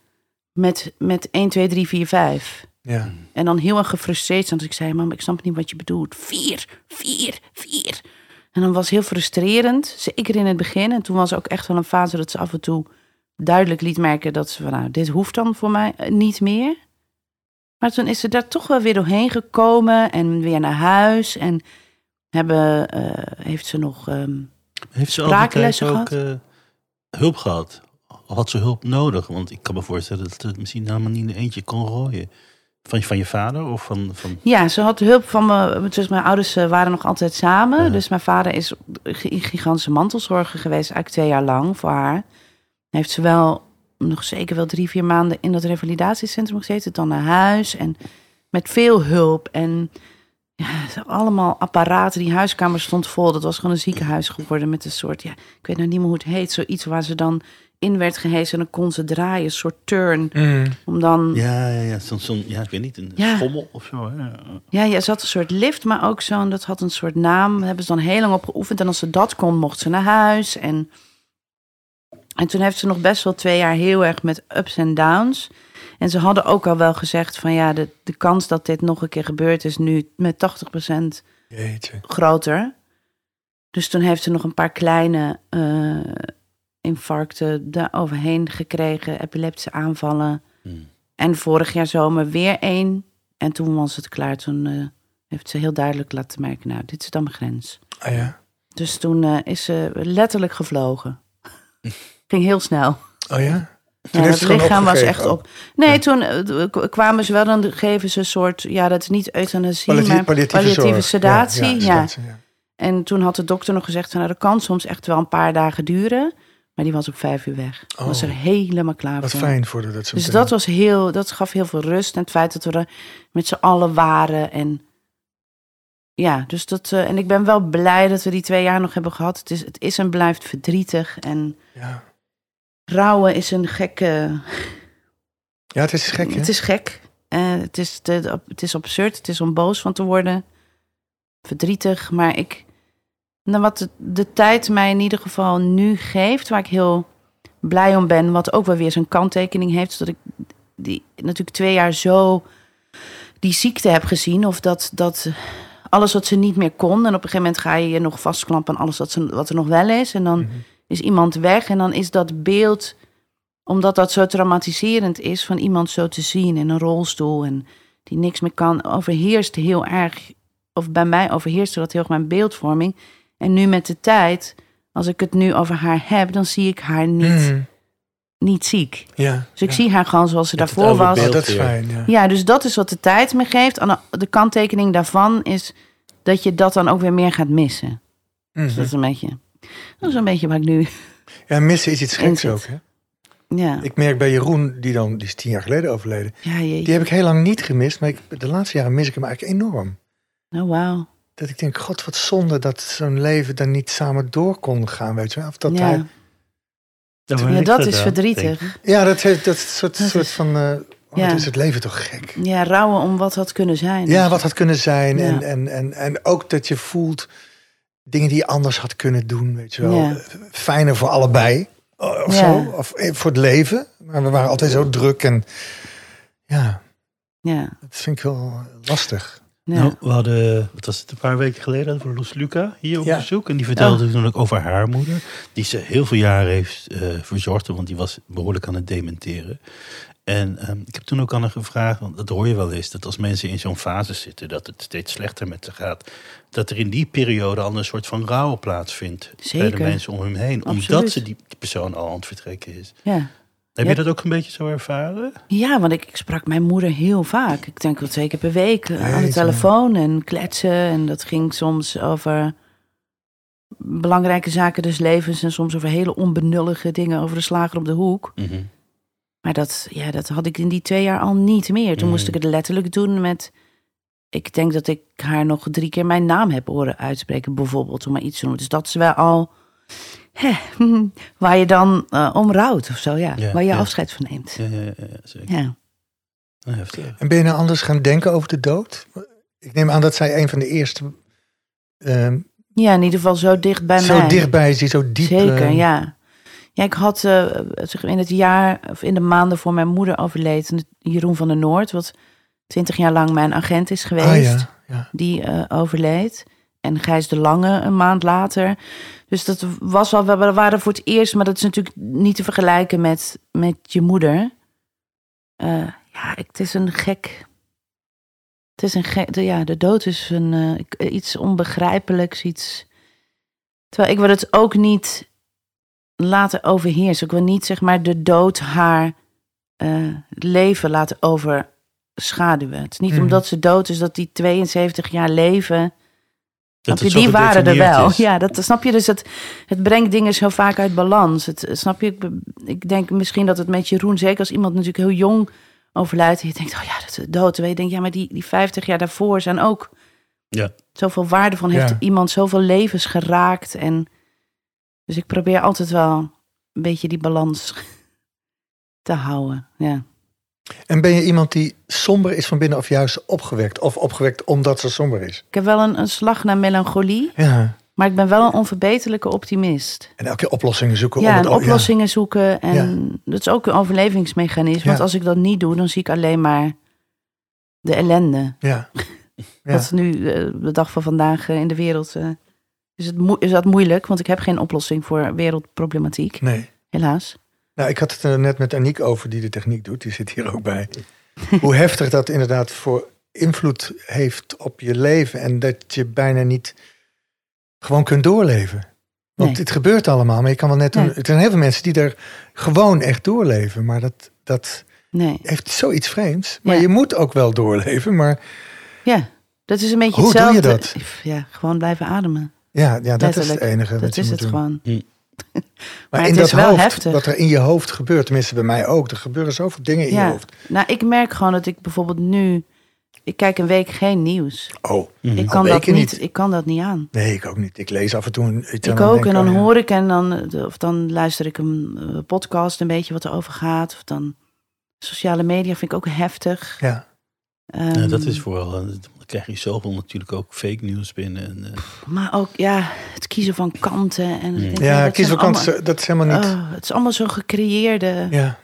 met, met 1, 2, 3, 4, 5. Ja. En dan heel erg gefrustreerd. Dus ik zei, mam, ik snap niet wat je bedoelt. Vier, vier, vier. En dan was het heel frustrerend, zeker in het begin. En toen was ook echt wel een fase dat ze af en toe duidelijk liet merken dat ze van, nou, dit hoeft dan voor mij eh, niet meer. Maar toen is ze daar toch wel weer doorheen gekomen en weer naar huis. En hebben, eh, heeft ze nog ehm, Heeft ze ook eh, hulp gehad? Had ze hulp nodig? Want ik kan me voorstellen dat het misschien helemaal niet in een eentje kon rooien. Van, van je vader of van... van Ja, ze had hulp van me. Dus mijn ouders eh, waren nog altijd samen. Ja. Dus mijn vader is in gigantische mantelzorger geweest, eigenlijk twee jaar lang voor haar. Heeft ze wel nog zeker wel drie, vier maanden in dat revalidatiecentrum gezeten. Dan naar huis en met veel hulp. En ja, allemaal apparaten. Die huiskamer stond vol. Dat was gewoon een ziekenhuis geworden met een soort, ja, ik weet nou niet meer hoe het heet. Zoiets waar ze dan in werd gehezen en dan kon ze draaien, een soort turn. Mm. Om dan ja, ja, ja, zo'n, zo'n- ja, ik weet niet, een Ja. schommel of zo. Hè? Ja, ja, ze had een soort lift, maar ook zo'n, dat had een soort naam. Daar hebben ze dan heel lang op geoefend. En als ze dat kon, mocht ze naar huis. En, en toen heeft ze nog best wel twee jaar heel erg met ups en downs. En ze hadden ook al wel gezegd van ja, de, de kans dat dit nog een keer gebeurt is nu met 80% Jeetje. groter. Dus toen heeft ze nog een paar kleine eh, infarcten daar overheen gekregen, epileptische aanvallen. Hmm. En vorig jaar zomer weer één. En toen was het klaar. Toen eh, heeft ze heel duidelijk laten merken, nou, dit is dan mijn grens. Ah ja. Dus toen eh, is ze letterlijk gevlogen. Ging heel snel. Oh ja? Toen het lichaam was echt op. Nee, toen eh, kwamen ze wel, dan geven ze een soort, ja, dat is niet euthanasie, maar palliatieve, sedatie. Ja, sedatie, ja. En toen had de dokter nog gezegd, van, nou, dat kan soms echt wel een paar dagen duren. Maar die was op vijf uur weg. Oh. Was er helemaal klaar Wat voor. fijn voor de, dat ze Dus dat was heel, dat gaf heel veel rust. En het feit dat we er met z'n allen waren. En ja, dus dat. eh, en ik ben wel blij dat we die twee jaar nog hebben gehad. Het is, het is en blijft verdrietig. En Ja. rouwen is een gekke. ja, het is gek hè? Het is gek. Eh, het, is het is absurd. Het is om boos van te worden. Verdrietig. Maar ik. Nou, wat de, de tijd mij in ieder geval nu geeft, waar ik heel blij om ben, wat ook wel weer zijn kanttekening heeft, dat ik die natuurlijk twee jaar zo die ziekte heb gezien, of dat, dat alles wat ze niet meer kon. En op een gegeven moment ga je je nog vastklampen aan alles wat, ze, wat er nog wel is. En dan Mhm. is iemand weg. En dan is dat beeld, omdat dat zo traumatiserend is... van iemand zo te zien in een rolstoel en die niks meer kan... overheerst heel erg, of bij mij overheerste dat heel erg mijn beeldvorming. En nu met de tijd, als ik het nu over haar heb... dan zie ik haar niet, Mhm. niet ziek. Ja. Dus ik ja. zie haar gewoon zoals ze Met daarvoor was. Beeld. dat is fijn, ja. Ja, dus dat is wat de tijd me geeft. En de kanttekening daarvan is dat je dat dan ook weer meer gaat missen. Dus Mhm. dat is een beetje, dat is een beetje waar ik nu. Ja, missen is iets geks ook, hè? Ja, Ik merk bij Jeroen, die dan, die is tien jaar geleden overleden. ja. Die heb ik heel lang niet gemist, maar ik, de laatste jaren mis ik hem eigenlijk enorm. Oh, wauw. Dat ik denk, god, wat zonde dat zo'n leven dan niet samen door kon gaan, weet je wel. Of dat Ja. hij, ja, ligt dat is verdrietig. ja, dat, heeft, dat soort, Dat soort is- van, oh, Ja. wat is het leven toch gek. Ja, rouwen om wat had kunnen zijn. Ja, wat had kunnen zijn. Ja. En, en, en, en ook dat je voelt dingen die je anders had kunnen doen, weet je wel. Ja. Fijner voor allebei, of Ja. zo. Of eh, voor het leven. Maar we waren altijd zo druk en ja, Ja, dat vind ik wel lastig. Ja. Nou, we hadden, wat was het, een paar weken geleden we Loes Luca hier op Ja. bezoek. En die vertelde toen ook over haar moeder. Die ze heel veel jaren heeft eh, verzorgd, want die was behoorlijk aan het dementeren. En ehm, ik heb toen ook aan haar gevraagd, want dat hoor je wel eens, dat als mensen in zo'n fase zitten, dat het steeds slechter met ze gaat. Dat er in die periode al een soort van rouw plaatsvindt bij de mensen om hem heen. Omdat ze die persoon al aan het vertrekken is. ja. Heb je dat ook een beetje zo ervaren? Ja, want ik, ik sprak mijn moeder heel vaak. Ik denk wel twee keer per week eh, aan de telefoon en kletsen. En dat ging soms over belangrijke zaken des levens... en soms over hele onbenullige dingen over de slager op de hoek. Mhm. Maar dat, ja, dat had ik in die twee jaar al niet meer. Toen moest ik het letterlijk doen met... Ik denk dat ik haar nog drie keer mijn naam heb horen uitspreken, bijvoorbeeld, om maar iets te noemen. Dus dat is wel al hè, waar je dan eh, om rouwt of zo, ja. Ja, waar je ja. afscheid van neemt. Ja, ja, ja, ja, zeker. Ja. Heftig. En ben je nou anders gaan denken over de dood? Ik neem aan dat zij een van de eerste ehm, ja, in ieder geval zo dicht bij zo mij. dichtbij is, die zo diep... Zeker, eh, ja. Ja, ik had eh, in het jaar, of in de maanden voor mijn moeder overleed, Jeroen van der Noord, wat twintig jaar lang mijn agent is geweest. Ah ja, ja. die eh, overleed. En Gijs de Lange een maand later. Dus dat was wel, we waren voor het eerst, maar dat is natuurlijk niet te vergelijken met, met je moeder. Eh, ja, het is een gek. Het is een gek. De, ja, de dood is een, eh, ik- iets onbegrijpelijks, iets. Terwijl ik wil het ook niet laten overheersen. Ik wil niet zeg maar de dood haar eh, leven laten overschaduwen. Het is niet Mhm. omdat ze dood is dat die 72 jaar leven. Dat Snap je, die waren er wel. is. Ja, dat snap je. Dus het, het brengt dingen zo vaak uit balans. Het, snap je? Ik, ik denk misschien dat het met Jeroen, zeker als iemand natuurlijk heel jong overlijdt, en je denkt, oh ja, dat is dood. Je denkt, ja, maar die, die 50 jaar daarvoor zijn ook Ja. zoveel waarde van. Heeft Ja. iemand zoveel levens geraakt. En dus ik probeer altijd wel een beetje die balans te houden. Ja. En ben je iemand die somber is van binnen of juist opgewekt? Of opgewekt omdat ze somber is? Ik heb wel een, een slag naar melancholie, Ja. maar ik ben wel een onverbeterlijke optimist. En elke keer oplossingen zoeken. Ja, om en het, oh, oplossingen zoeken. En dat is ook een overlevingsmechanisme. Want Ja. als ik dat niet doe, dan zie ik alleen maar de ellende. Ja. Ja. Wat nu, eh, de dag van vandaag eh, in de wereld, eh, is, het is dat moeilijk. Want ik heb geen oplossing voor wereldproblematiek, Nee. helaas. Nou, ik had het er net met Aniek over, die de techniek doet. Die zit hier ook bij. Hoe heftig dat inderdaad voor invloed heeft op je leven. En dat je bijna niet gewoon kunt doorleven. Want Nee. het gebeurt allemaal. Maar je kan wel net doen. Nee. Er zijn heel veel mensen die er gewoon echt doorleven. Maar dat, dat Nee, heeft zoiets vreemds. Maar Ja. je moet ook wel doorleven. Maar ja, dat is een beetje Hoe doe je hetzelfde. dat? Ja, gewoon blijven ademen. ja, ja dat is het enige wat Dat je is moet het doen. gewoon. Maar, Maar in het dat hoofd, heftig. wat er in je hoofd gebeurt, tenminste bij mij ook. Er gebeuren zoveel dingen in je Ja, hoofd. nou, ik merk gewoon dat ik bijvoorbeeld nu... Ik kijk een week geen nieuws. Oh, Mhm. Ik kan, dat niet, niet. ik kan dat niet aan. nee, ik ook niet. Ik lees af en toe een, Ik dan ook. denk En dan oh ja. hoor ik en dan, of dan luister ik een eh, podcast een beetje wat er over gaat. Of dan sociale media vind ik ook heftig. Ja. Ja, dat Ehm, is vooral, eh, dan krijg je zoveel natuurlijk ook fake nieuws binnen. En, eh, Maar ook, ja, het kiezen van kanten. En denk, Ja, dat kies zijn voor kant, allemaal- dat is helemaal niet. Oh, het is allemaal zo'n gecreëerde, ja.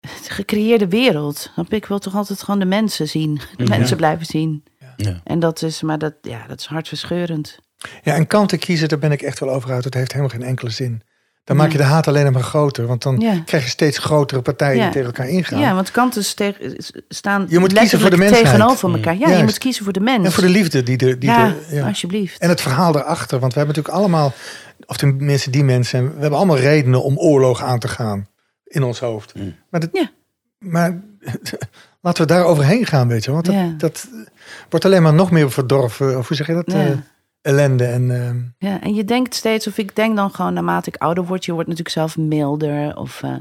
gecreëerde wereld. Dan ik wil toch altijd gewoon de mensen zien. De Mhm. mensen blijven zien. Ja. Ja. En dat is, maar dat, ja, dat is hartverscheurend. Ja, en kanten kiezen, daar ben ik echt wel over uit. Dat heeft helemaal geen enkele zin. Dan maak je de haat alleen maar groter. Want dan Ja. krijg je steeds grotere partijen Ja. die tegen elkaar ingaan. Ja, want kanten staan Je moet kiezen voor de letterlijk mensheid. tegenover elkaar. Ja, je moet kiezen voor de mens. En voor de liefde die er... Die ja, ja. alsjeblieft. En het verhaal erachter. Want we hebben natuurlijk allemaal, of tenminste die mensen, we hebben allemaal redenen om oorlog aan te gaan in ons hoofd. Mm. Maar, dat, Ja. maar laten we daar overheen gaan, weet je. Want dat, Ja. dat wordt alleen maar nog meer verdorven. Of hoe zeg je dat? Ja. Eh, ellende. En, ehm, Ja, en je denkt steeds, of ik denk dan gewoon naarmate ik ouder word, je wordt natuurlijk zelf milder. Of eh,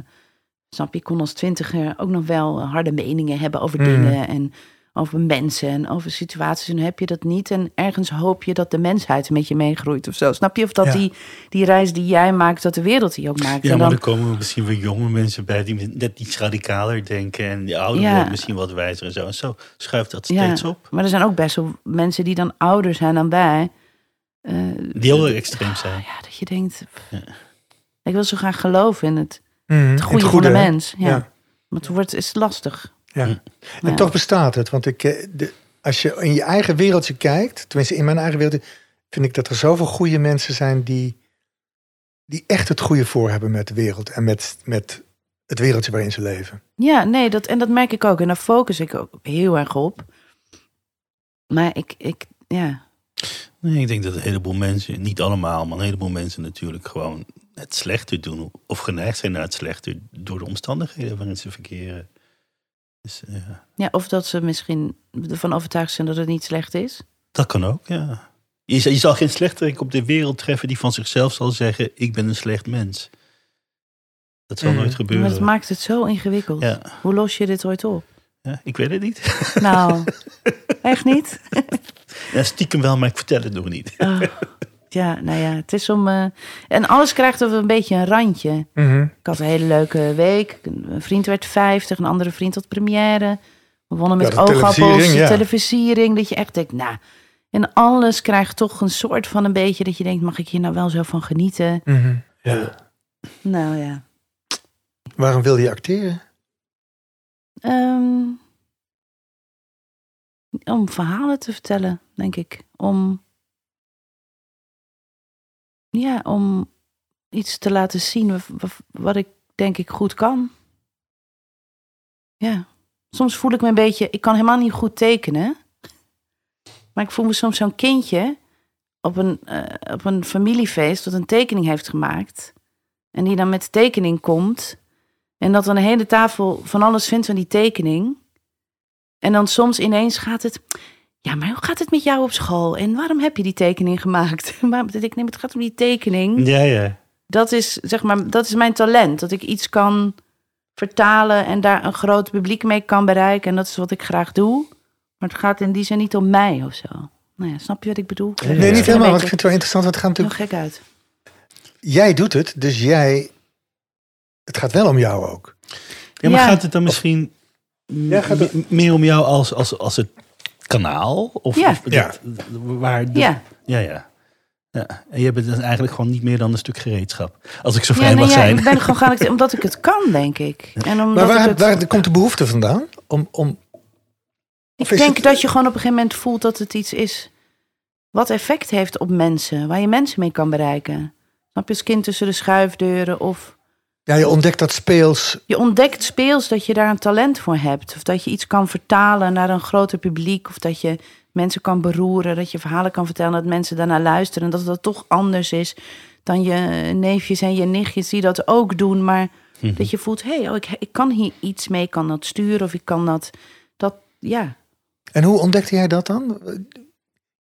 snap je, ik kon als twintiger ook nog wel eh, harde meningen hebben over Mm. dingen en over mensen en over situaties. En heb je dat niet. En ergens hoop je dat de mensheid met je meegroeit of zo. Snap je? Of dat Ja. die, die reis die jij maakt, dat de wereld die ook maakt. Ja, en maar dan, er komen misschien weer jonge mensen bij die net iets radicaler denken. En die ouder Ja. worden misschien wat wijzer en zo. En zo schuift dat ja, steeds op. maar er zijn ook best wel mensen die dan ouder zijn dan wij. Eh, Die heel extreem zijn. ja, dat je denkt, pff, Ja. ik wil zo graag geloven in het, mhm, het goede van de mens. Ja. Ja. Maar het wordt, is lastig. Ja. En Ja. toch bestaat het. Want ik, eh, de, als je in je eigen wereldje kijkt, tenminste in mijn eigen wereld, vind ik dat er zoveel goede mensen zijn die, die echt het goede voor hebben met de wereld en met, met het wereldje waarin ze leven. Ja, nee, dat, en dat merk ik ook. En daar focus ik ook heel erg op. Maar ik, ik ja. Nee, ik denk dat een heleboel mensen, niet allemaal, maar een heleboel mensen natuurlijk gewoon het slechter doen. Of geneigd zijn naar het slechter door de omstandigheden waarin ze verkeren. Dus eh, ja, ja, of dat ze misschien ervan overtuigd zijn dat het niet slecht is. dat kan ook, ja. Je, zal- je zal geen slechterik op de wereld treffen die van zichzelf zal zeggen, ik ben een slecht mens. Dat zal Mm. nooit Maar gebeuren. het maakt het zo ingewikkeld. ja. Hoe los je dit ooit op? ja, ik weet het niet. Nou, echt niet? Ja, stiekem wel, maar ik vertel het nog niet. Oh, ja, nou ja, het is om... eh, en alles krijgt over een beetje een randje. Mhm. Ik had een hele leuke week. Een vriend werd 50, een andere vriend had première. We wonnen met Ja, de oogappels, televisiering, de ja. televisiering. Dat je echt denkt, nou... En alles krijgt toch een soort van een beetje... dat je denkt, mag ik hier nou wel zo van genieten? Mhm. Ja. Nou ja. Waarom wil je acteren? Ehm, om verhalen te vertellen, denk ik. Om... Ja, om iets te laten zien wa- wa- wat ik denk ik goed kan. Ja. Soms voel ik me een beetje... Ik kan helemaal niet goed tekenen. Maar ik voel me soms zo'n kindje op een, eh, op een familiefeest dat een tekening heeft gemaakt. En die dan met de tekening komt. En dat dan de hele tafel van alles vindt van die tekening. En dan soms ineens gaat het... Ja, maar hoe gaat het met jou op school? En waarom heb je die tekening gemaakt? Maar ik neem het gaat om die tekening Ja, ja. dat is, zeg maar, dat is mijn talent. Dat ik iets kan vertalen en daar een groot publiek mee kan bereiken. En dat is wat ik graag doe. Maar het gaat in die zin niet om mij of zo. Nou ja, snap je wat ik bedoel? Nee, niet helemaal. Want ik vind het wel interessant. Want het gaat heel natuurlijk... gek uit. Jij doet het, dus jij... Het gaat wel om jou ook. Ja, maar Ja. gaat het dan misschien Ja, gaat het- meer om jou als, als, als het kanaal? Of, Ja. of dat- waar de- Ja. ja, ja. ja. En je bent dus eigenlijk gewoon niet meer dan een stuk gereedschap. Als ik zo Ja, vrij nee, mag ja, zijn. ik ben gewoon gaan, omdat ik het kan, denk ik. En omdat Maar waar, ik het, waar komt de behoefte vandaan? Om, om, ik denk het- dat je gewoon op een gegeven moment voelt dat het iets is wat effect heeft op mensen, waar je mensen mee kan bereiken. Snap je als kind tussen de schuifdeuren of ja, je ontdekt dat speels... je ontdekt speels dat je daar een talent voor hebt. Of dat je iets kan vertalen naar een groter publiek. Of dat je mensen kan beroeren. Dat je verhalen kan vertellen. Dat mensen daarnaar luisteren. En dat dat toch anders is dan je neefjes en je nichtjes die dat ook doen. Maar Mhm. dat je voelt, hé, hey, oh, ik, ik kan hier iets mee. Ik kan dat sturen of ik kan dat... dat ja. En hoe ontdekte jij dat dan?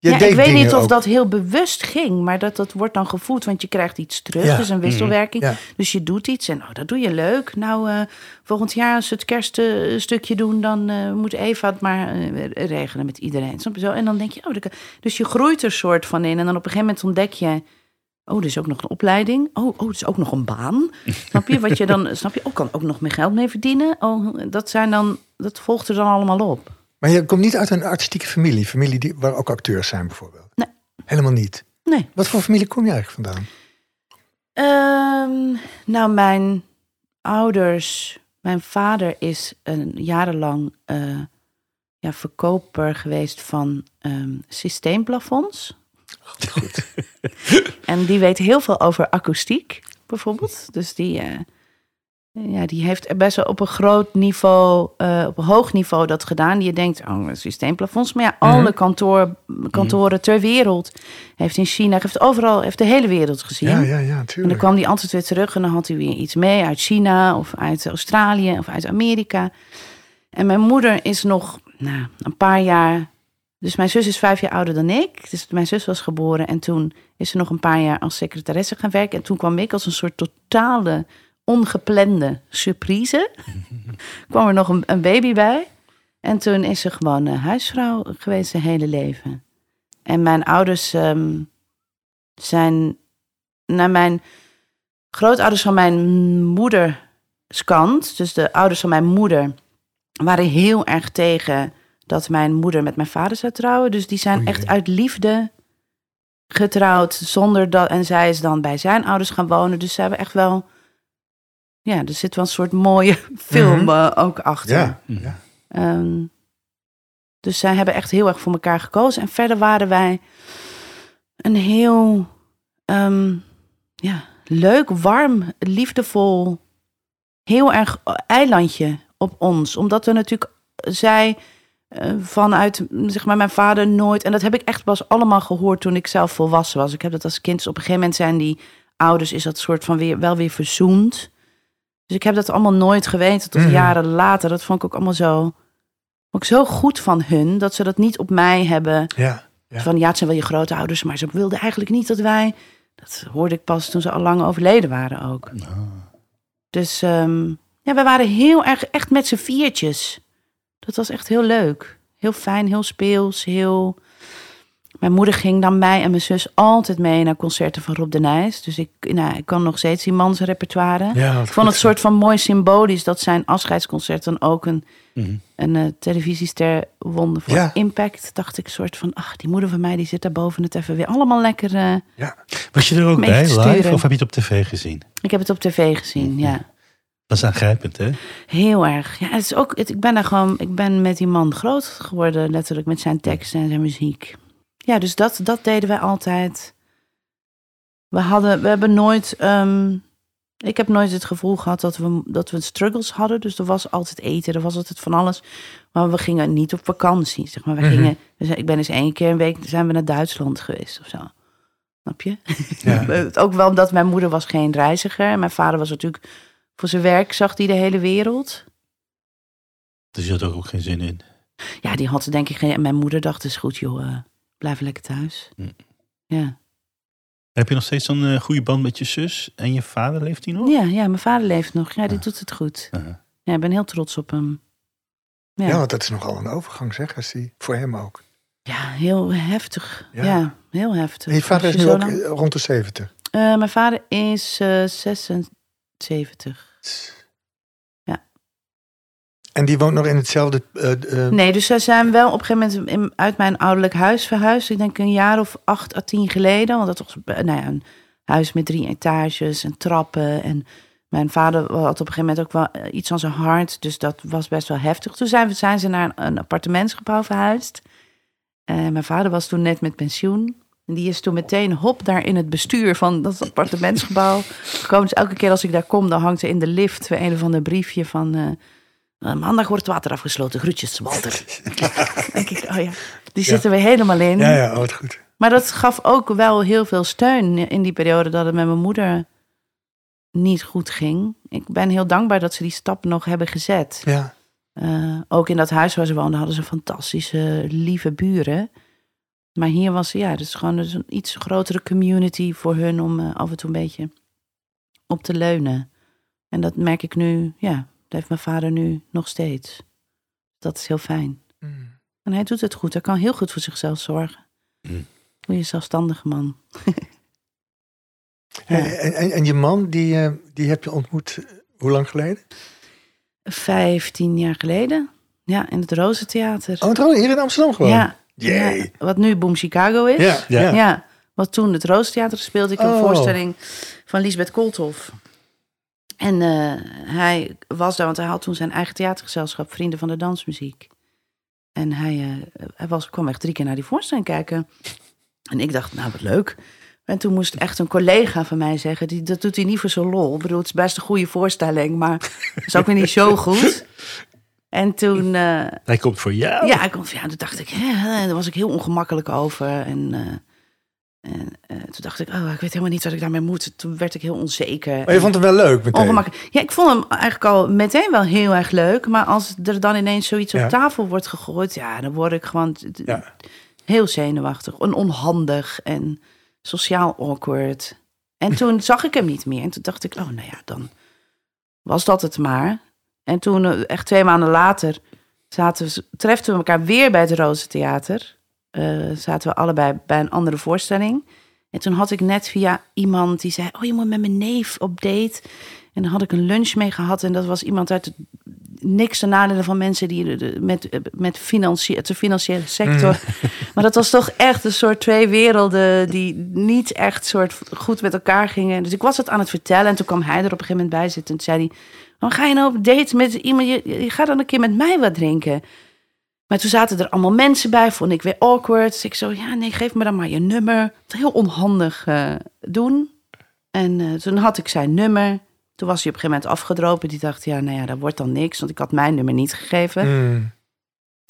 Je ja, ik weet niet of ook. dat heel bewust ging. Maar dat, dat wordt dan gevoed. Want je krijgt iets terug. Ja. Dus een wisselwerking. Ja. Dus je doet iets en oh, dat doe je leuk. Nou, eh, volgend jaar als we het kerststukje doen, dan eh, moet Eva het maar eh, regelen met iedereen. Snap je zo? En dan denk je, oh, dat dus je groeit er soort van in. En dan op een gegeven moment ontdek je, oh, er is ook nog een opleiding. Oh, oh, er is ook nog een baan. snap je? Wat je dan, snap je? Oh, kan ook nog meer geld mee verdienen. Oh, dat zijn dan, dat volgt er dan allemaal op. Maar je komt niet uit een artistieke familie. Familie die, waar ook acteurs zijn bijvoorbeeld. Nee. Helemaal niet. Nee. Wat voor familie kom je eigenlijk vandaan? Ehm, nou, mijn ouders, mijn vader is een jarenlang eh, ja, verkoper geweest van ehm, systeemplafonds. Goed. En die weet heel veel over akoestiek, bijvoorbeeld. Dus die, eh, ja, die heeft best wel op een groot niveau, eh, op een hoog niveau dat gedaan. Je denkt, oh, systeemplafonds. Maar ja, alle Mhm. kantoor, kantoren ter wereld. Heeft in China, heeft overal, heeft de hele wereld gezien. Ja, ja, ja, En dan tuurlijk. kwam hij altijd weer terug en dan had hij weer iets mee uit China of uit Australië of uit Amerika. En mijn moeder is nog nou, een paar jaar. Dus mijn zus is vijf jaar ouder dan ik. Dus mijn zus was geboren en toen is ze nog een paar jaar als secretaresse gaan werken. En toen kwam ik als een soort totale ongeplande surprise. kwam er nog een, een baby bij. En toen is ze gewoon huisvrouw geweest zijn hele leven. En mijn ouders ehm, zijn naar mijn grootouders van mijn moederskant, dus de ouders van mijn moeder, waren heel erg tegen dat mijn moeder met mijn vader zou trouwen. Dus die zijn O echt uit liefde getrouwd zonder dat. En zij is dan bij zijn ouders gaan wonen. Dus ze hebben echt wel. Ja, er zit wel een soort mooie film Mhm. eh, ook achter. Ja, ja. Ehm, dus zij hebben echt heel erg voor elkaar gekozen. En verder waren wij een heel ehm, ja, leuk, warm, liefdevol, heel erg eilandje op ons. Omdat we natuurlijk, zij eh, vanuit, zeg maar, mijn vader nooit... En dat heb ik echt pas allemaal gehoord toen ik zelf volwassen was. Ik heb dat als kind, dus op een gegeven moment zijn die ouders... is dat soort van weer, wel weer verzoend. Dus ik heb dat allemaal nooit geweten tot Mhm. jaren later. Dat vond ik ook allemaal zo, ik zo goed van hun... dat ze dat niet op mij hebben ja. Ja. van ja, het zijn wel je grootouders, maar ze wilden eigenlijk niet dat wij. Dat hoorde ik pas toen ze al lang overleden waren ook. Dus ehm, ja, we waren heel erg echt met z'n viertjes. Dat was echt heel leuk. Heel fijn, heel speels, heel. Mijn moeder ging dan mij en mijn zus altijd mee naar concerten van Rob de Nijs. Dus ik, nou, ik kan nog steeds die mans repertoire. Ja, ik vond het soort van mooi symbolisch dat zijn afscheidsconcert dan ook een Mhm. een eh, televisiester won voor Ja. Impact, dacht ik soort van, ach, die moeder van mij die zit daar boven het even weer allemaal lekker. eh, Ja. Was je er ook bij live of heb je het op tv gezien? ik heb het op tv gezien, ja. Dat is aangrijpend, hè? Heel erg. Ja, het is ook, het, ik ben daar gewoon, ik ben met die man groot geworden, letterlijk met zijn teksten en zijn muziek. Ja, dus dat, dat deden wij altijd. We hadden, we hebben nooit, ehm, ik heb nooit het gevoel gehad dat we, dat we struggles hadden. Dus er was altijd eten, er was altijd van alles. Maar we gingen niet op vakantie, zeg maar. We Mhm. gingen, dus ik ben eens één keer een week, zijn we naar Duitsland geweest of zo. Snap je? Ja. ook wel omdat mijn moeder was geen reiziger. En mijn vader was natuurlijk, voor zijn werk zag hij de hele wereld. Dus je had er ook geen zin in. Ja, die had denk ik geen... En mijn moeder dacht, is goed joh, eh, blijf lekker thuis. Hm. Ja. Heb je nog steeds zo'n eh, goede band met je zus en je vader? Leeft hij nog? ja, ja, mijn vader leeft nog. Ja, die Ah. doet het goed. Aha. Ja, ik ben heel trots op hem. Ja, Ja, want dat is nogal een overgang, zeg. Als die, voor hem ook. ja heel heftig. Ja. Ja, heel heftig. En je vader is nu ook lang- eh, rond de 70. Eh, mijn vader is eh 76. Ja. En die woont nog in hetzelfde... eh, eh, Nee, dus ze zijn wel op een gegeven moment uit mijn ouderlijk huis verhuisd. Ik denk een jaar of acht à tien geleden. Want dat was eh, nou ja, een huis met drie etages en trappen. En mijn vader had op een gegeven moment ook wel iets aan zijn hart. Dus dat was best wel heftig. Toen zijn, ze naar een, appartementsgebouw verhuisd. Eh, mijn vader was toen net met pensioen. En die is toen meteen hop daar in het bestuur van dat appartementsgebouw gekomen. Dus elke keer als ik daar kom, dan hangt er in de lift een of ander briefje van... maandag wordt het water afgesloten. Groetjes, Walter. denk ik, oh ja, die Ja. zit er weer helemaal in. ja, ja, oh, goed. Maar dat gaf ook wel heel veel steun in die periode dat het met mijn moeder niet goed ging. Ik ben heel dankbaar dat ze die stap nog hebben gezet. Ja, Eh, ook in dat huis waar ze woonden hadden ze fantastische, lieve buren. Maar hier was ja, het is gewoon een iets grotere community voor hun om eh, af en toe een beetje op te leunen. En dat merk ik nu, ja, dat heeft mijn vader nu nog steeds. Dat is heel fijn. Mm. En hij doet het goed. Hij kan heel goed voor zichzelf zorgen. Mm. Goeie zelfstandige man. En, Ja. en, en- en je man, die, eh, die heb je ontmoet eh, hoe lang geleden? Vijftien jaar geleden. Ja, in het Rozentheater. Oh, trouwens, hier in Amsterdam gewoon? ja, wat nu Boom Chicago is. Ja, ja. Ja. wat toen het Roostheater speelde ik een Oh. voorstelling van Lisbeth Koolthof. En eh, hij was daar, want hij had toen zijn eigen theatergezelschap, Vrienden van de Dansmuziek. En hij, eh, hij was, kwam echt drie keer naar die voorstelling kijken. En ik dacht, nou wat leuk. En toen moest echt een collega van mij zeggen, die, dat doet hij niet voor zo'n lol. Ik bedoel, het is best een goede voorstelling, maar het is ook weer niet zo goed. En toen... eh, Hij komt voor jou. ja, ik, kon- ja, toen dacht ik, hè, daar was ik heel ongemakkelijk over. En, en eh, toen dacht ik, oh, ik weet helemaal niet wat ik daarmee moet. Toen werd ik heel onzeker. Maar je vond hem wel leuk meteen. Ongemakkelijk. Ja, ik vond hem eigenlijk al meteen wel heel erg leuk. Maar als er dan ineens zoiets Ja. op tafel wordt gegooid, ja, dan word ik gewoon Ja. heel zenuwachtig en onhandig en sociaal awkward. En toen zag ik hem niet meer. En toen dacht ik, oh, nou ja, dan was dat het maar. En toen, eh, echt twee maanden later, zaten we, treften we elkaar weer bij het Roze Theater. Eh, zaten we allebei bij een andere voorstelling. En toen had ik net via iemand die zei: Oh, je moet met mijn neef op date. En dan had ik een lunch mee gehad. En dat was iemand uit het niks ten nadele van mensen die met, met financie, de financiële sector. Maar dat was toch echt een soort twee werelden die niet echt soort goed met elkaar gingen. Dus ik was het aan het vertellen. En toen kwam hij er op een gegeven moment bij zitten. En toen zei hij: Waarom ga je nou op date met iemand? Je, je gaat dan een keer met mij wat drinken. Maar toen zaten er allemaal mensen bij, vond ik weer awkward. Dus ik zo, ja, nee, geef me dan maar je nummer. Het heel onhandig eh, doen. En eh, toen had ik zijn nummer. Toen was hij op een gegeven moment afgedropen. Die dacht, ja, nou ja, dat wordt dan niks. Want ik had mijn nummer niet gegeven. Mm.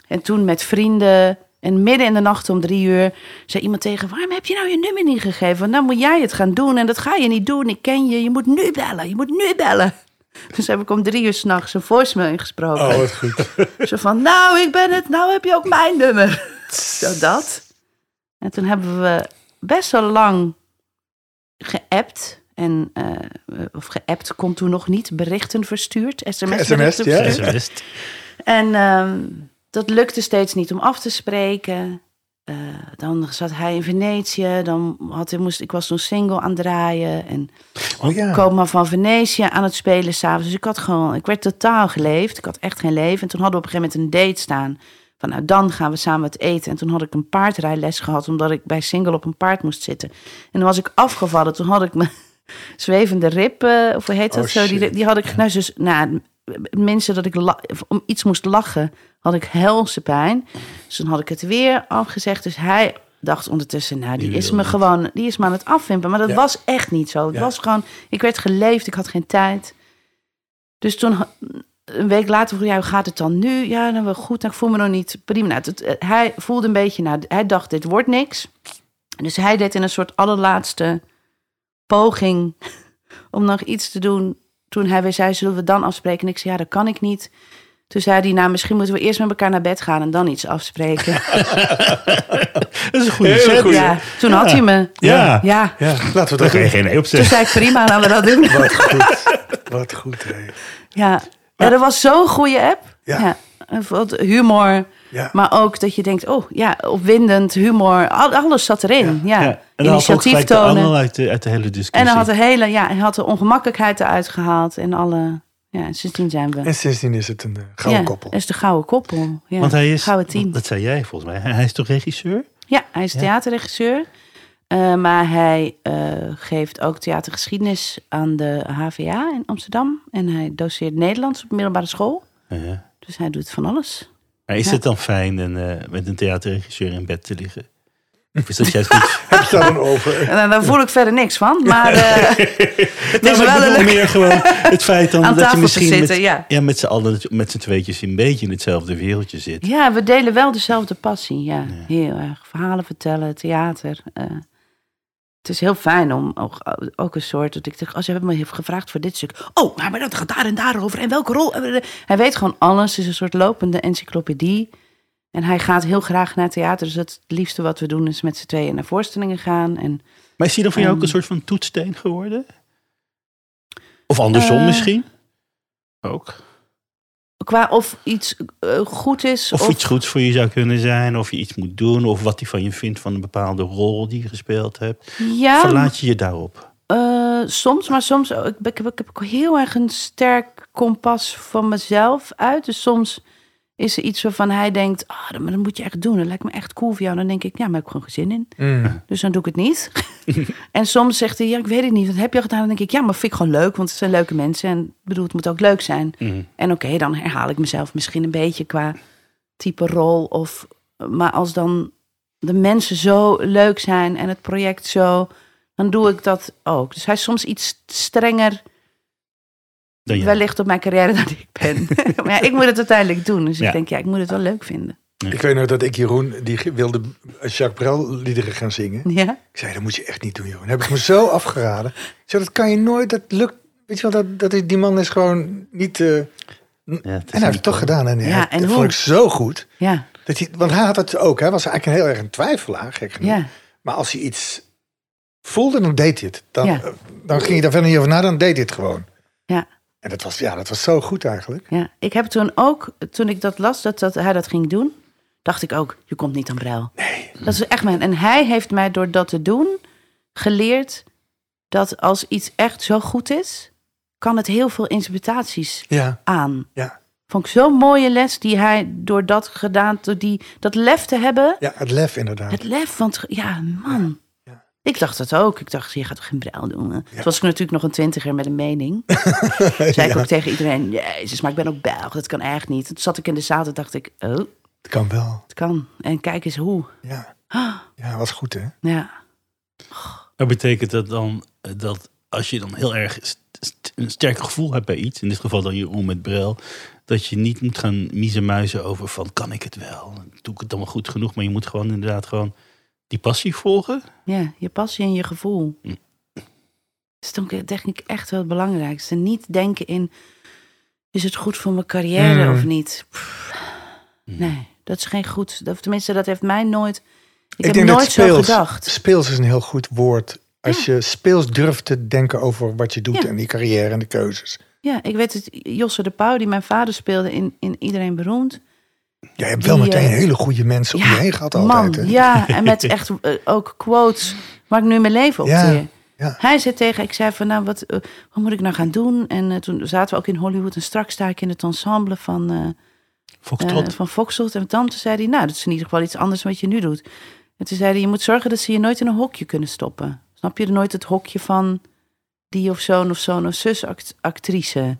En toen met vrienden. En midden in de nacht om drie uur zei iemand tegen... waarom heb je nou je nummer niet gegeven? Dan moet jij het gaan doen. En dat ga je niet doen. Ik ken je. Je moet nu bellen. Je moet nu bellen. Dus heb ik om drie uur s'nachts een voicemail ingesproken. Oh, wat goed. Zo van, nou, ik ben het, nou heb je ook mijn nummer. Zo dat. En toen hebben we best wel lang geappt. En, eh, of geappt kon toen nog niet, berichten verstuurd. SMS, berichten ja. wist. En ehm, dat lukte steeds niet om af te spreken. Eh, dan zat hij in Venetië. Dan had hij, moest, ik was toen single aan het draaien. En Oh ja. Coma van Venetië aan het spelen s'avonds. Dus ik had gewoon, ik werd totaal geleefd. Ik had echt geen leven. En toen hadden we op een gegeven moment een date staan. Van nou, dan gaan we samen wat eten. En toen had ik een paardrijles gehad, omdat ik bij single op een paard moest zitten. En dan was ik afgevallen. Toen had ik mijn zwevende rib, eh, of hoe heet dat Oh, zo? Die, die had ik, nou, dus, nou, mensen dat ik om iets moest lachen, had ik helse pijn. Dus toen had ik het weer afgezegd. Dus hij dacht ondertussen, nou, die Die is me niet. gewoon, die is me aan het afwimpen. Maar dat Ja. was echt niet zo. Het Ja. was gewoon, ik werd geleefd, ik had geen tijd. Dus toen, een week later vroeg hij, hoe gaat het dan nu? Ja, dan wel goed. Nou, ik voel me nog niet prima. Nou, het- hij voelde een beetje, nou, hij dacht, dit wordt niks. Dus hij deed in een soort allerlaatste poging om nog iets te doen. Toen hij weer zei, zullen we dan afspreken? En ik zei, ja, dat kan ik niet. Toen zei hij, nou, misschien moeten we eerst met elkaar naar bed gaan en dan iets afspreken. Dat is een goede zet. ja, toen had hij me. Ja. Ja, Ja, laten we Daar doen. geen nee op toen zei ik, prima, laten we dat doen. Wat goed. Wat goed, hè. Ja, ja dat was zo'n goede app. Ja. Ja. En vooral humor, Ja. maar ook dat je denkt, oh ja, opwindend, humor, al- alles zat erin. Ja, Ja. En dan had ook initiatief tonen. uit de, uit de hele discussie. En hij had de hele, ja, hij had de ongemakkelijkheid eruit gehaald en alle, ja, en sindsdien zijn we. En sindsdien is het een eh, gouden ja, koppel. is de gouden koppel. Ja, Want hij is, gouden team. dat zei jij volgens mij, hij is toch regisseur? Ja, hij is Ja. theaterregisseur. Eh, maar hij eh, geeft ook theatergeschiedenis aan de HVA in Amsterdam. En hij doseert Nederlands op middelbare school. Ja. Dus hij doet van alles. Maar is Ja. het dan fijn en, eh, met een theaterregisseur in bed te liggen? Of is dat juist niet? Heb je daar dan over? Daar voel ik verder niks van. Maar eh, het is Nou, maar wel ik een meer gewoon het feit dan dat je misschien zitten, met, ja. ja, met z'n allen, met z'n tweetjes een beetje in hetzelfde wereldje zit. Ja, we delen wel dezelfde passie. Ja, heel erg. Verhalen vertellen, theater. eh. Het is heel fijn om ook, ook een soort... Dat ik dacht, als je hebt me heeft gevraagd voor dit stuk... Oh, nou, maar dat gaat daar en daarover. En welke rol... Hij weet gewoon alles. Het is een soort lopende encyclopedie. En hij gaat heel graag naar theater. Dus het liefste wat we doen is met z'n tweeën naar voorstellingen gaan. En Maar is hij dan voor jou ook een soort van toetssteen geworden? Of andersom Eh, misschien? Ook. Qua of iets eh, goed is... Of, iets goeds voor je zou kunnen zijn, of je iets moet doen, of wat hij van je vindt van een bepaalde rol die je gespeeld hebt. ja, Verlaat je je daarop? Eh, soms, maar soms. Ik, ik, heb- ik heb ook heel erg een sterk kompas van mezelf uit. Dus soms is er iets waarvan hij denkt: ah, dat, maar dat moet je echt doen. Dat lijkt me echt cool voor jou. Dan denk ik: ja, maar ik heb gewoon geen zin in. Mm. Dus dan doe ik het niet. en soms zegt hij: ja, ik weet het niet. Wat heb je al gedaan? Dan denk ik: ja, maar vind ik gewoon leuk, want het zijn leuke mensen. En ik bedoel, het moet ook leuk zijn. Mhm. En oké, dan herhaal ik mezelf misschien een beetje qua type rol. Of, maar als dan de mensen zo leuk zijn en het project zo, dan doe ik dat ook. Dus hij is soms iets strenger Dan wellicht op mijn carrière dan ik ben. maar ja, ik moet het uiteindelijk doen. Dus Ja. ik denk, ja, ik moet het wel leuk vinden. Ik weet nog dat ik Jeroen, die wilde Jacques Brel liederen gaan zingen. Ja, Ik zei, dat moet je echt niet doen, Jeroen. Heb ik me zo afgeraden. Ik zei, dat kan je nooit, dat lukt. Weet je wel, dat, dat is, die man is gewoon niet... eh, Ja, het is en hij heeft het toch gedaan. En, Ja, hij- en dat hoe? vond ik zo goed. ja, Dat hij, want hij had het ook. Hij was eigenlijk een heel erg een twijfelaar, gek genoeg. ja. Maar als hij iets voelde, dan deed hij het. Dan, Ja. eh, dan ging hij daar verder niet over na, dan deed hij het gewoon. Ja. En dat was, ja, dat was zo goed eigenlijk. Ja, ik heb toen ook, toen ik dat las, dat, dat hij dat ging doen, dacht ik ook, je komt niet aan Brel. Nee. Dat is echt mijn. En hij heeft mij door dat te doen geleerd dat als iets echt zo goed is, kan het heel veel interpretaties Ja, aan. ja. Vond ik zo'n mooie les die hij door dat gedaan, door die, dat lef te hebben. ja, het lef inderdaad. Het lef, want ja, man. Ja. Ik dacht het ook. Ik dacht, je gaat toch geen Brel doen? hè? Toen was ik natuurlijk nog een twintiger met een mening. Zei ik ook tegen iedereen, jezus, maar ik ben ook Belg. Dat kan echt niet. Toen zat ik in de zaal en dacht ik, oh, Het kan wel. het kan. En kijk eens hoe. Ja, ja was goed hè. Ja, Maar betekent dat dan eh, dat als je dan heel erg st- een sterk gevoel hebt bij iets, in dit geval dan Jeroen met Brel, dat je niet moet gaan miezenmuizen over van kan ik het wel? Doe ik het dan wel goed genoeg? Maar je moet gewoon inderdaad gewoon die passie volgen. ja, je passie en je gevoel. Hm. Dat is toch denk ik echt wel het belangrijkste. Niet denken in, is het goed voor mijn carrière Mm. of niet? Pff, nee, dat is geen goed. Of tenminste, dat heeft mij nooit... Ik, heb denk nooit dat speels, zo gedacht. Speels is een heel goed woord. Als je speels durft te denken over wat je doet Ja. en die carrière en de keuzes. Ja, ik weet het. Josse de Pauw, die mijn vader speelde in, in Iedereen Beroemd. Jij hebt wel Die, meteen eh, hele goede mensen om je heen gehad altijd. Ja, en met echt eh, ook quotes waar ik nu mijn leven op Ja, ja. Hij zei tegen, ik zei van nou, wat, eh, wat moet ik nou gaan doen? En toen zaten we ook in Hollywood en straks sta ik in het ensemble van, Foxtrot. eh, van Foxtrot. En dan zei hij, nou, dat is in ieder geval iets anders dan wat je nu doet. En toen zei hij, je moet zorgen dat ze je nooit in een hokje kunnen stoppen. Snap je er nooit het hokje van die of zoon of zoon of zus act- actrice?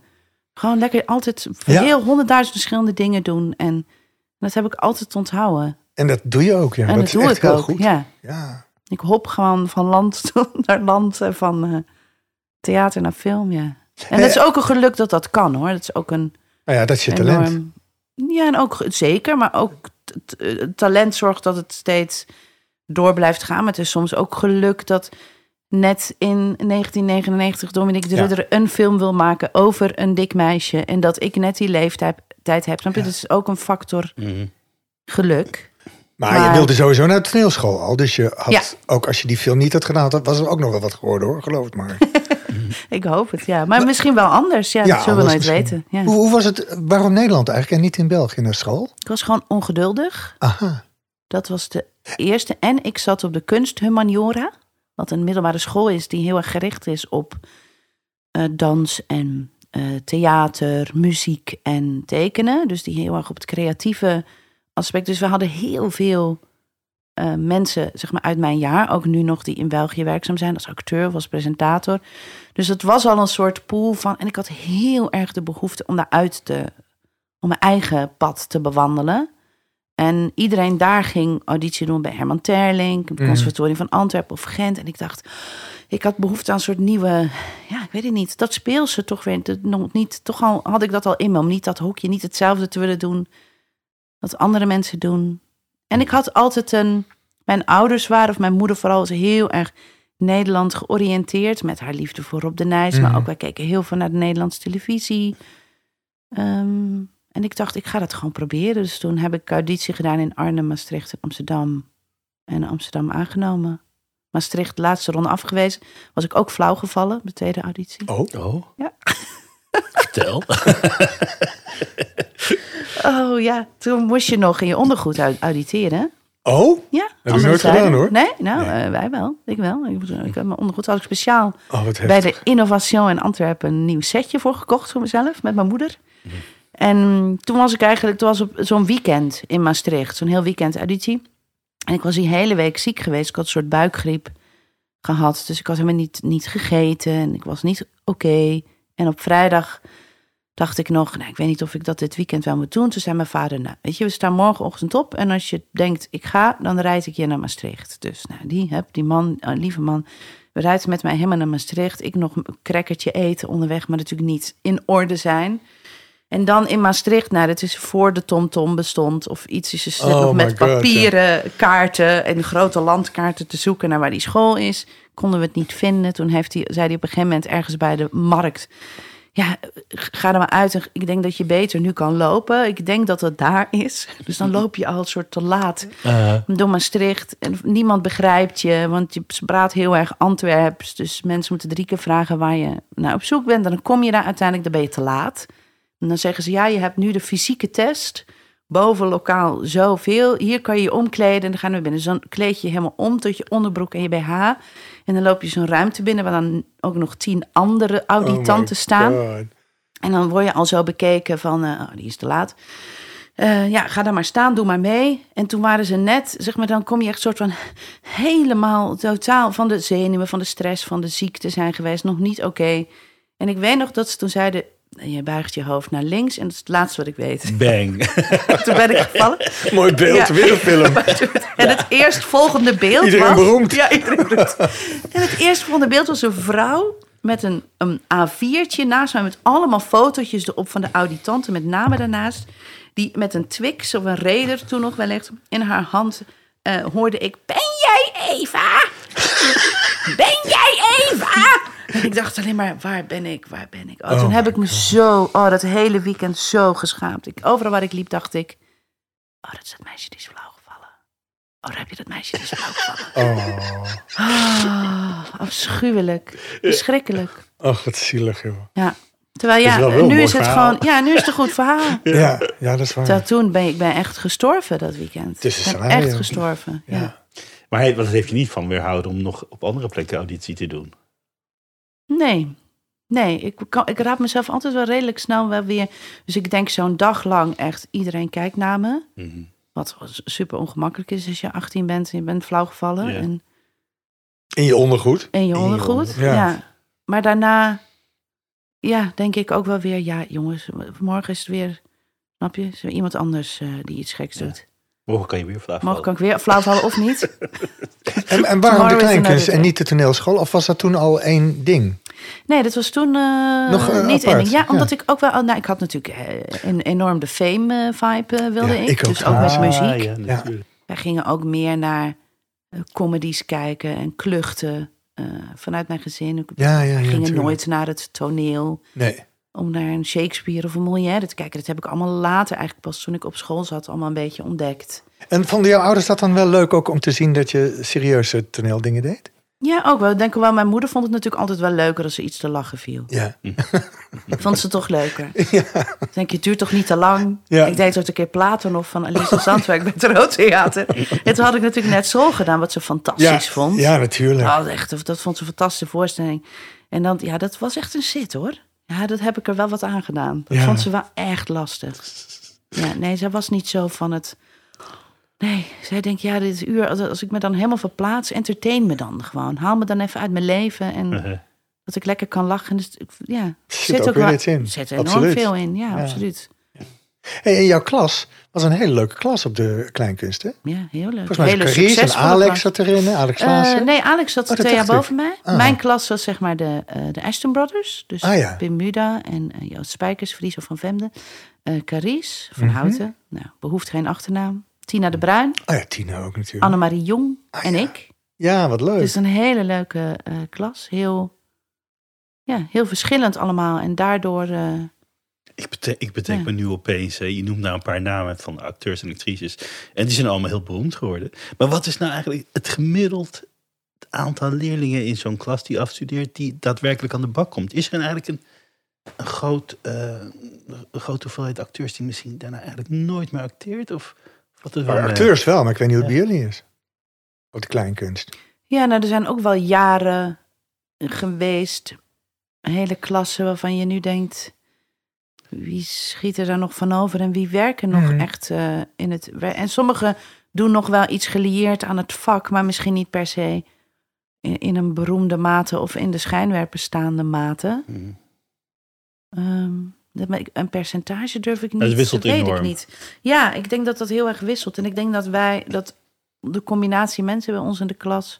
Gewoon lekker altijd Ja. heel honderdduizend verschillende dingen doen. En dat heb ik altijd onthouden. En dat doe je ook, ja. en dat dat is doe echt ik ook. goed. Ja. Ja. Ik hop gewoon van land naar land en van eh, theater naar film, ja. En dat is ook een geluk dat dat kan, hoor. Dat is ook een Nou ja, dat is je talent. Ja, en ook zeker, maar ook het talent zorgt dat het steeds door blijft gaan. Maar het is soms ook geluk dat net in 1999 Dominique de Ja. Rudder een film wil maken over een dik meisje. En dat ik net die leeftijd tijd heb. Snap je? Ja. Dat is ook een factor Mhm. geluk. Maar, je wilde sowieso naar de toneelschool al. Dus je had, Ja. ook als je die film niet had gedaan, had- was er ook nog wel wat geworden hoor, geloof het maar. Ik hoop het, ja. Maar misschien wel anders. Ja, Ja, dat zullen we nooit misschien. weten. Ja. hoe, hoe was het, waarom Nederland eigenlijk en niet in België naar school? Ik was gewoon ongeduldig. Aha, Dat was de eerste. En ik zat op de kunsthumaniora. Wat een middelbare school is die heel erg gericht is op eh, dans en eh, theater, muziek en tekenen. Dus die heel erg op het creatieve aspect. Dus we hadden heel veel eh, mensen zeg maar, uit mijn jaar. Ook nu nog die in België werkzaam zijn als acteur of als presentator. Dus het was al een soort pool van... En ik had heel erg de behoefte om daaruit te... om mijn eigen pad te bewandelen. En iedereen daar ging auditie doen bij Herman Terling, het Mhm. conservatorium van Antwerpen of Gent. En ik dacht, ik had behoefte aan een soort nieuwe, ja, ik weet het niet, dat speelse toch weer dat nog niet. Toch al had ik dat al in me, om niet dat hokje, niet hetzelfde te willen doen wat andere mensen doen. En ik had altijd een, mijn ouders waren, of mijn moeder vooral, was heel erg Nederland georiënteerd met haar liefde voor Rob de Nijs. Maar Mhm. ook wij keken heel veel naar de Nederlandse televisie. Ehm, en ik dacht, ik ga dat gewoon proberen. Dus toen heb ik auditie gedaan in Arnhem, Maastricht en Amsterdam. En Amsterdam aangenomen. Maastricht, laatste ronde afgewezen. Was ik ook flauw gevallen, de tweede auditie. oh. Oh. Ja. Vertel. Oh ja, toen moest je nog in je ondergoed au- auditeren. Oh? Ja. ik andere nooit gedaan, hoor. Nee, nou, Nee. eh, wij wel. Ik wel. Ik, ik heb mijn ondergoed had ik speciaal Oh, wat bij de Innovation in Antwerpen een nieuw setje voor gekocht voor mezelf met mijn moeder. En toen was ik eigenlijk, toen was op zo'n weekend in Maastricht, zo'n heel weekend auditie. En ik was die hele week ziek geweest. Ik had een soort buikgriep gehad. Dus ik had helemaal niet, niet gegeten en ik was niet oké. En op vrijdag dacht ik nog, nou, ik weet niet of ik dat dit weekend wel moet doen. Toen zei mijn vader, nou, weet je, we staan morgenochtend op. En als je denkt, ik ga, dan rijd ik je naar Maastricht. Dus nou, die, heb, die man, een lieve man, we rijden met mij helemaal naar Maastricht. Ik nog een crackertje eten onderweg, maar natuurlijk niet in orde zijn. En dan in Maastricht, nou, dat is voor de TomTom bestond of iets. Is dus Oh nog met God, papieren kaarten en grote landkaarten te zoeken naar waar die school is. Konden we het niet vinden. Toen heeft hij, zei hij op een gegeven moment ergens bij de markt. Ja, ga er maar uit. En Ik denk dat je beter nu kan lopen. Ik denk dat het daar is. Dus dan loop je al een soort te laat door Maastricht. En niemand begrijpt je, want je praat heel erg Antwerps. Dus mensen moeten drie keer vragen waar je naar op zoek bent. En dan kom je daar uiteindelijk, dan ben je te laat. En dan zeggen ze, ja, je hebt nu de fysieke test. Boven lokaal zoveel. Hier kan je je omkleden en dan gaan we binnen. Dus dan kleed je helemaal om tot je onderbroek en je BH. En dan loop je zo'n ruimte binnen waar dan ook nog tien andere auditanten Oh my staan. God. En dan word je al zo bekeken van, eh, oh, die is te laat. Eh, ja, ga daar maar staan, doe maar mee. En toen waren ze net, zeg maar, dan kom je echt soort van helemaal totaal van de zenuwen, van de stress, van de ziekte zijn geweest. Nog niet oké. En ik weet nog dat ze toen zeiden, je buigt je hoofd naar links. En dat is het laatste wat ik weet. Bang. toen ben ik gevallen. Mooi beeld, Ja. weer een film. En het eerstvolgende beeld Iedereen was... beroemd. Ja, iedereen beroemd. En het eerstvolgende beeld was een vrouw met een, een A4'tje naast mij... met allemaal fotootjes erop van de auditanten met namen daarnaast. Die met een Twix of een Raider toen nog wellicht in haar hand... eh, hoorde ik, ben jij Eva? Ben jij Eva? En ik dacht alleen maar, waar ben ik, waar ben ik? Oh, toen Oh heb my ik me zo, oh, dat hele weekend zo geschaamd. Ik, overal waar ik liep dacht ik, oh, dat is het meisje die is flauwgevallen. Oh, daar heb je dat meisje die is flauwgevallen. Oh, Ah, afschuwelijk. Verschrikkelijk. ach, wat zielig, joh. Ja. Terwijl is ja, nu is het verhaal. gewoon, ja, nu is het een goed verhaal. Ja, ja, dat is waar. Terwijl toen ben ik, ben echt gestorven dat weekend. Ik ben echt gestorven. Ja. Ja. Maar hij, wat heeft je niet van weerhouden om nog op andere plekken auditie te doen? Nee. Nee, ik, kan, ik raad mezelf altijd wel redelijk snel wel weer. Dus ik denk zo'n dag lang echt, iedereen kijkt naar me. Mhm. Wat super ongemakkelijk is als je 18 bent en je bent flauwgevallen. Ja. En, In je ondergoed. en je je ondergoed. Ja. ja. Maar daarna, ja, denk ik ook wel weer, ja jongens, morgen is het weer, snap je? Is er iemand anders eh, die iets geks Ja. doet. Morgen kan je weer flauw Morgen kan ik weer flauwvallen of niet. En, en waarom de Tomorrow kleinkunst en niet de toneelschool? Of was dat toen al één ding? Nee, dat was toen eh, Nog, eh, niet apart, in. Ja, ja. omdat ik ook wel. Nou, ik had natuurlijk eh, een enorm de fame-vibe wilde Ja, ik. ik ook dus ook met muziek. Ja, natuurlijk. Wij gingen ook meer naar comedies kijken en kluchten eh, vanuit mijn gezin. Ik Ja, ja, ja. gingen nooit naar het toneel Nee. om naar een Shakespeare of een Molière te kijken. Dat heb ik allemaal later, eigenlijk pas toen ik op school zat, allemaal een beetje ontdekt. En vonden jouw ouders dat dan wel leuk ook om te zien dat je serieuze toneeldingen deed? Ja, ook wel. Ik denk wel, mijn moeder vond het natuurlijk altijd wel leuker als er iets te lachen viel. Ja. Vond ze toch leuker. Ik denk, het duurt toch niet te lang. Ja. Ik deed ook een keer Platon of van Alice Zandwerk bij het Rood Theater. En toen had ik natuurlijk net school gedaan, wat ze fantastisch Ja, vond. ja, natuurlijk. Oh, echt, dat vond ze een fantastische voorstelling. En dan, ja, dat was echt een zit hoor. Ja, dat heb ik er wel wat aan gedaan. Dat Ja. vond ze wel echt lastig. Ja, nee, zij was niet zo van het... Nee, zij denkt, ja, dit uur, als- als ik me dan helemaal verplaats, entertain me dan gewoon. Haal me dan even uit mijn leven en Uh-huh. dat ik lekker kan lachen. Dus, ja, er Zit ook weer iets in. Er zit enorm Absoluut. veel in, ja, Ja. absoluut. Hey, en jouw klas was een hele leuke klas op de kleinkunst, hè? Ja, heel leuk. Volgens mij Hele Carice en Alex klas. zat erin, hè? Alex Eh, nee, Alex zat Oh, twee jaar boven mij. Ah. Mijn klas was zeg maar de, eh, de Ashton Brothers. Dus Ah, ja. Pim Muda en eh, Joost Spijkers, Friso van Vemde. Carice van Mhm. Houten. Nou, behoeft geen achternaam. Tina de Bruin. Oh ja, Tina ook natuurlijk. Annemarie Jong Ah, en ja. ik. Ja, wat leuk. Het is een hele leuke eh, klas. Heel, ja, heel verschillend allemaal. En daardoor... eh, Ik, betek, ik bedenk Ja. me nu opeens, hè, je noemt nou een paar namen van acteurs en actrices. En die zijn allemaal heel beroemd geworden. Maar wat is nou eigenlijk het gemiddeld aantal leerlingen in zo'n klas die afstudeert, die daadwerkelijk aan de bak komt? Is er eigenlijk een, een, groot, eh, een grote hoeveelheid acteurs die misschien daarna eigenlijk nooit meer acteert? Of wat het wel Maar acteurs wel, maar ik weet niet hoe het Ja. bij jullie is. Op de kleinkunst. Ja, nou, er zijn ook wel jaren geweest, hele klassen waarvan je nu denkt, wie schiet er daar nog van over en wie werken nog Mhm. echt eh, in het En sommigen doen nog wel iets gelieerd aan het vak, maar misschien niet per se in, in een beroemde mate of in de schijnwerper staande mate. Ik- een percentage durf ik niet. Het wisselt dat weet enorm. ik niet. Ja, ik denk dat dat heel erg wisselt. En ik denk dat wij, dat de combinatie mensen bij ons in de klas...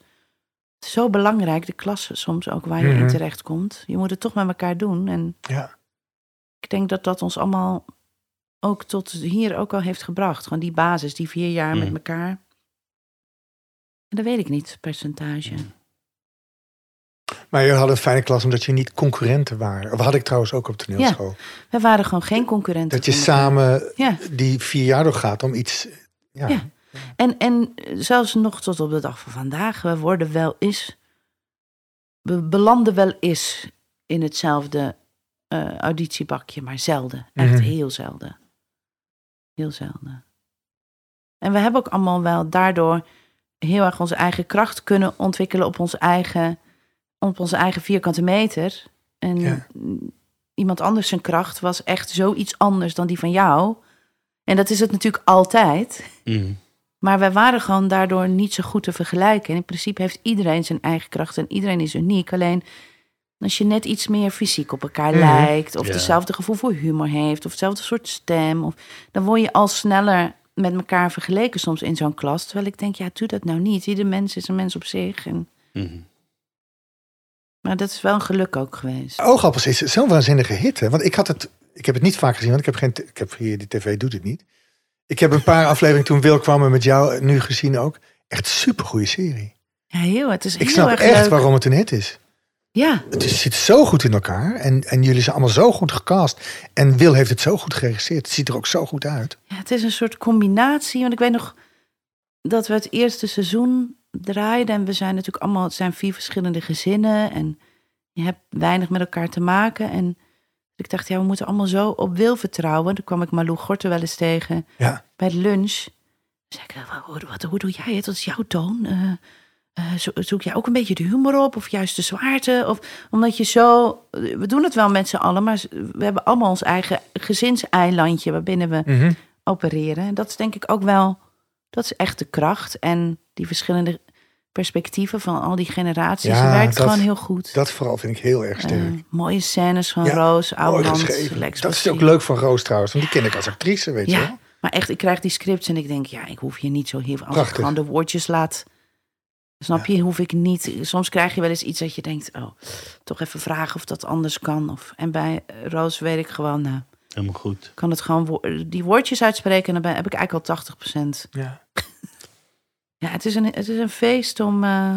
het is zo belangrijk, de klas soms ook waar je Mhm. in terecht komt. Je moet het toch met elkaar doen. En Ja. ik denk dat dat ons allemaal ook tot hier ook al heeft gebracht. Gewoon die basis, die vier jaar Mhm. met elkaar. En dat weet ik niet, percentage. Maar je had een fijne klas omdat je niet concurrenten waren. Of had ik trouwens ook op toneelschool. We waren gewoon geen concurrenten. Dat je samen Ja. die vier jaar doorgaat om iets... Ja. Ja. En, en zelfs nog tot op de dag van vandaag, we worden wel eens, we belanden wel eens in hetzelfde eh, auditiebakje, maar zelden. Echt Mhm. heel zelden. Heel zelden. En we hebben ook allemaal wel daardoor heel erg onze eigen kracht kunnen ontwikkelen op onze eigen, op onze eigen vierkante meter. En Ja. iemand anders zijn kracht was echt zoiets anders dan die van jou. En dat is het natuurlijk altijd. Mm. Maar wij waren gewoon daardoor niet zo goed te vergelijken. En in principe heeft iedereen zijn eigen kracht en iedereen is uniek. Alleen als je net iets meer fysiek op elkaar Mhm. lijkt, of Ja. hetzelfde gevoel voor humor heeft, of hetzelfde soort stem, of, dan word je al sneller met elkaar vergeleken soms in zo'n klas. Terwijl ik denk, ja, doe dat nou niet. Ieder mens is een mens op zich. En, Mm. Maar dat is wel een geluk ook geweest. Oogappels is zo'n waanzinnige hit. Hè? Want ik had het, ik heb het niet vaak gezien, want ik heb geen, ik heb hier die tv doet het niet. Ik heb een paar afleveringen toen Wil kwam en met jou nu gezien ook. Echt super goede serie. Ja, heel. Het is Ik heel snap erg echt leuk. waarom het een hit is. Ja, Het is- zit zo goed in elkaar en, en jullie zijn allemaal zo goed gecast. En Wil heeft het zo goed geregisseerd. Het ziet er ook zo goed uit. Ja, het is een soort combinatie. Want ik weet nog dat we het eerste seizoen draaiden. En we zijn natuurlijk allemaal, het zijn vier verschillende gezinnen. En je hebt weinig met elkaar te maken. En ik dacht, ja, we moeten allemaal zo op wil vertrouwen. Toen kwam ik Malou Gorten wel eens tegen Ja, bij de lunch. Toen zei ik, "Wa- hoe, wat, hoe doe jij het? Wat is jouw toon? Eh, eh, zo- zoek jij ook een beetje de humor op? Of juist de zwaarte? Of, omdat je zo... We doen het wel met z'n allen, maar we hebben allemaal ons eigen gezinseilandje... waarbinnen we Mhm. opereren. En dat is denk ik ook wel, dat is echt de kracht. En die verschillende perspectieven van al die generaties, Ja, werkt dat- gewoon heel goed. dat vooral vind ik heel erg Eh, sterk. mooie scènes van Ja, Roos, geschreven. Lex Dat is ook leuk van Roos trouwens, want die ken ik als actrice, weet je Ja, wel. maar echt, ik krijg die scripts en ik denk, ja, ik hoef je niet zo heel veel. Als ik gewoon de woordjes laat, snap je, hoef ik niet. Soms krijg je wel eens iets dat je denkt, oh, toch even vragen of dat anders kan. Of, en bij eh, Roos weet ik gewoon, nou, Helemaal goed. kan het gewoon wo- die woordjes uitspreken en dan ben- heb ik eigenlijk al 80%. Ja. Ja, het is een, het is een feest om, eh,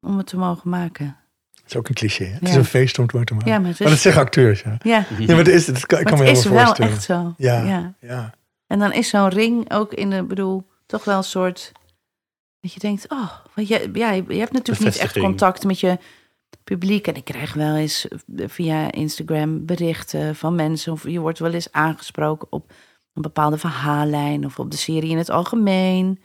om het te mogen maken. Dat is ook een cliché. Hè? Het Ja. is een feest om het woord te maken. Ja, maar het Maar dat is, zeggen acteurs, ja. ja, Ja, maar dat is, dat kan, ik maar kan me het is wel voorstellen. echt zo. Ja. ja. Ja. En dan is zo'n ring ook in de, bedoel, toch wel een soort... Dat je denkt, oh, want je, ja, je hebt natuurlijk niet echt contact met je publiek. En ik krijg wel eens via Instagram berichten van mensen... of je wordt wel eens aangesproken op een bepaalde verhaallijn... of op de serie in het algemeen.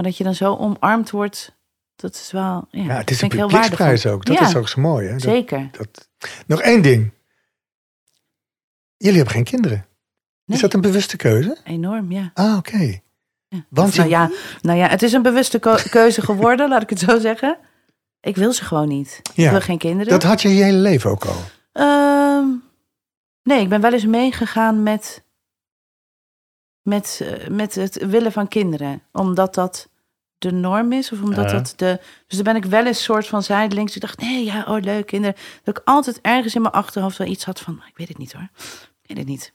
Maar dat je dan zo omarmd wordt, dat is wel... Ja, Ja, het is een publieksprijs ook. Dat Ja, is ook zo mooi. Hè? Dat, Zeker. dat... Nog één ding. Jullie hebben geen kinderen. Nee, Is dat een bewuste keuze? enorm, ja. Ah, oké. Ja. Want Of nou, je- ja, nou ja, het is een bewuste keuze geworden, laat ik het zo zeggen. Ik wil ze gewoon niet. Ja, Ik wil geen kinderen. Dat had je je hele leven ook al. Ehm, nee, ik ben wel eens meegegaan met, met, eh, met het willen van kinderen. Omdat dat de norm is. Of omdat Ja. dat de... Dus dan ben ik wel eens soort van zijdelings. Ik dacht, nee, ja, oh leuk, kinderen. Dat ik altijd ergens in mijn achterhoofd wel iets had van... Ik weet het niet hoor. Ik weet het niet.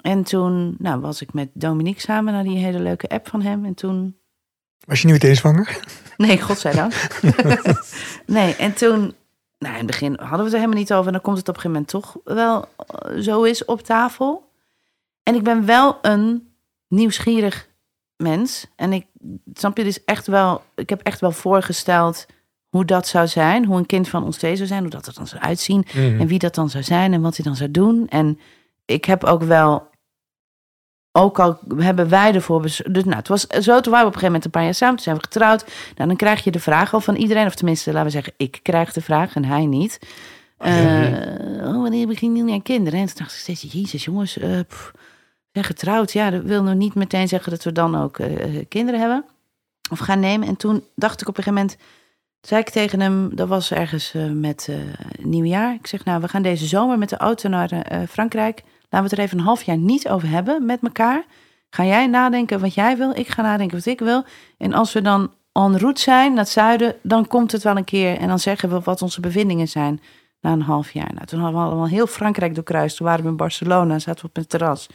En toen nou, was ik met Dominique samen naar die hele leuke app van hem. En toen Was je niet meteen zwanger? Nee, godzijdank. nee, en toen, nou in het begin hadden we het er helemaal niet over. En dan komt het op een gegeven moment toch wel eh, zo is op tafel. En ik ben wel een nieuwsgierig mens. En ik, snap je, dus echt wel, ik heb echt wel voorgesteld hoe dat zou zijn. Hoe een kind van ons twee zou zijn. Hoe dat er dan zou uitzien. Mhm. En wie dat dan zou zijn en wat hij dan zou doen. En ik heb ook wel, ook al hebben wij ervoor... Dus, nou, het was zo, toen waren we op een gegeven moment een paar jaar samen. Toen zijn we getrouwd. Nou, dan krijg je de vraag al van iedereen. Of tenminste, laten we zeggen, ik krijg de vraag en hij niet. Eh, oh, wanneer begin je aan kinderen? En toen dacht ik steeds, jezus jongens, eh pff, zijn getrouwd. Ja, dat wil nog niet meteen zeggen dat we dan ook eh, kinderen hebben. Of gaan nemen. En toen dacht ik op een gegeven moment... zei ik tegen hem, dat was ergens eh, met eh, nieuwjaar. Ik zeg, nou, we gaan deze zomer met de auto naar eh, Frankrijk. Laten we het er even een half jaar niet over hebben met elkaar. Ga jij nadenken wat jij wil, ik ga nadenken wat ik wil. En als we dan en route zijn naar het zuiden, dan komt het wel een keer. En dan zeggen we wat onze bevindingen zijn na een half jaar. Nou, toen hadden we allemaal heel Frankrijk doorkruist. Toen waren we in Barcelona, zaten we op het terras.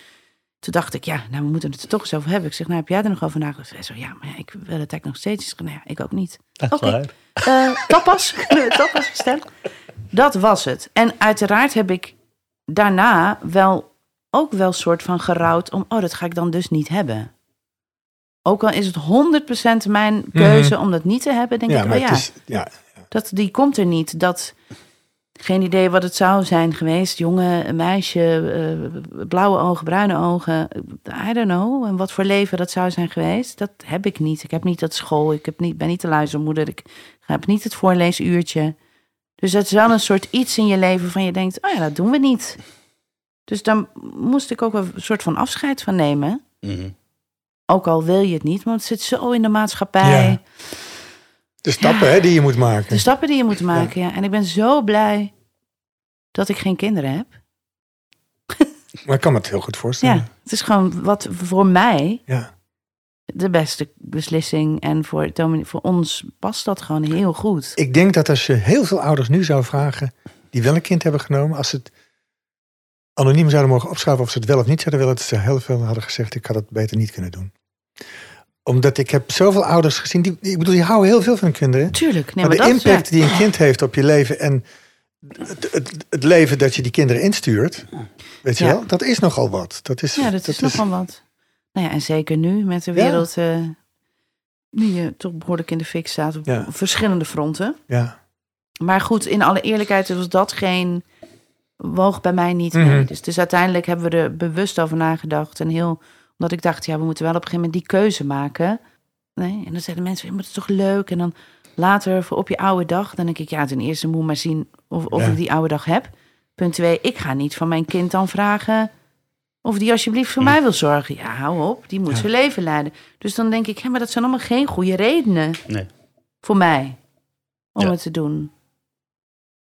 Toen dacht ik, ja, nou, we moeten het er toch eens over hebben. Ik zeg, nou, heb jij er nog over nagedacht? Hij zo, ja, maar ja, ik wil het eigenlijk nog steeds. Ik zeg, nou ja, ik ook niet. Oké. Eh, tapas, tapas bestellen? Dat was het. En uiteraard heb ik daarna wel ook wel soort van gerouwd om, oh, dat ga ik dan dus niet hebben. Ook al is het 100% mijn keuze om dat niet te hebben, denk Mhm. Ja, ik, oh ja, is... Ja, dat, die komt er niet. Dat, geen idee wat het zou zijn geweest. Jongen, een meisje, eh, blauwe ogen, bruine ogen. I don't know. En wat voor leven dat zou zijn geweest, dat heb ik niet. Ik heb niet dat school, ik heb niet, ben niet de luistermoeder. Ik heb niet het voorleesuurtje. Dus dat is wel een soort iets in je leven van je denkt, oh ja, dat doen we niet. Dus dan moest ik ook een soort van afscheid van nemen. Mhm. Ook al wil je het niet, want het zit zo in de maatschappij. Ja. De stappen hè, die je moet maken. De stappen die je moet maken, ja. En ik ben zo blij dat ik geen kinderen heb. Maar ik kan me het heel goed voorstellen. Ja, het is gewoon wat voor mij Ja. de beste beslissing. En voor, voor ons past dat gewoon heel goed. Ik denk dat als je heel veel ouders nu zou vragen... die wel een kind hebben genomen... als ze het anoniem zouden mogen opschrijven... of ze het wel of niet zouden willen... dat ze heel veel hadden gezegd... ik had het beter niet kunnen doen. Omdat ik heb zoveel ouders gezien... Die, ik bedoel, die houden heel veel van hun kinderen. Tuurlijk. Nee, maar maar, de dat, impact ja. die een kind heeft op je leven... en het, het, het leven dat je die kinderen instuurt... weet je Ja. wel, dat is nogal wat. Dat is, Ja, dat, is nog wel wat. Nou ja, en zeker nu met de wereld... eh nu je toch behoorlijk in de fik staat op Ja. verschillende fronten. Ja, Maar goed, in alle eerlijkheid was dat geen... woog bij mij niet Mhm. mee. Dus, dus uiteindelijk hebben we er bewust over nagedacht. En heel... Omdat ik dacht, ja, we moeten wel op een gegeven moment die keuze maken. Nee, en dan zeiden mensen, ja, maar dat is toch leuk? En dan later, voor op je oude dag, dan denk ik, ja, ten eerste moet maar zien of, of Ja. ik die oude dag heb. Punt twee, ik ga niet van mijn kind dan vragen of die alsjeblieft voor mij wil zorgen. Ja, hou op, die moet Ja. zijn leven leiden. Dus dan denk ik, ja, maar dat zijn allemaal geen goede redenen Nee. voor mij om het te doen.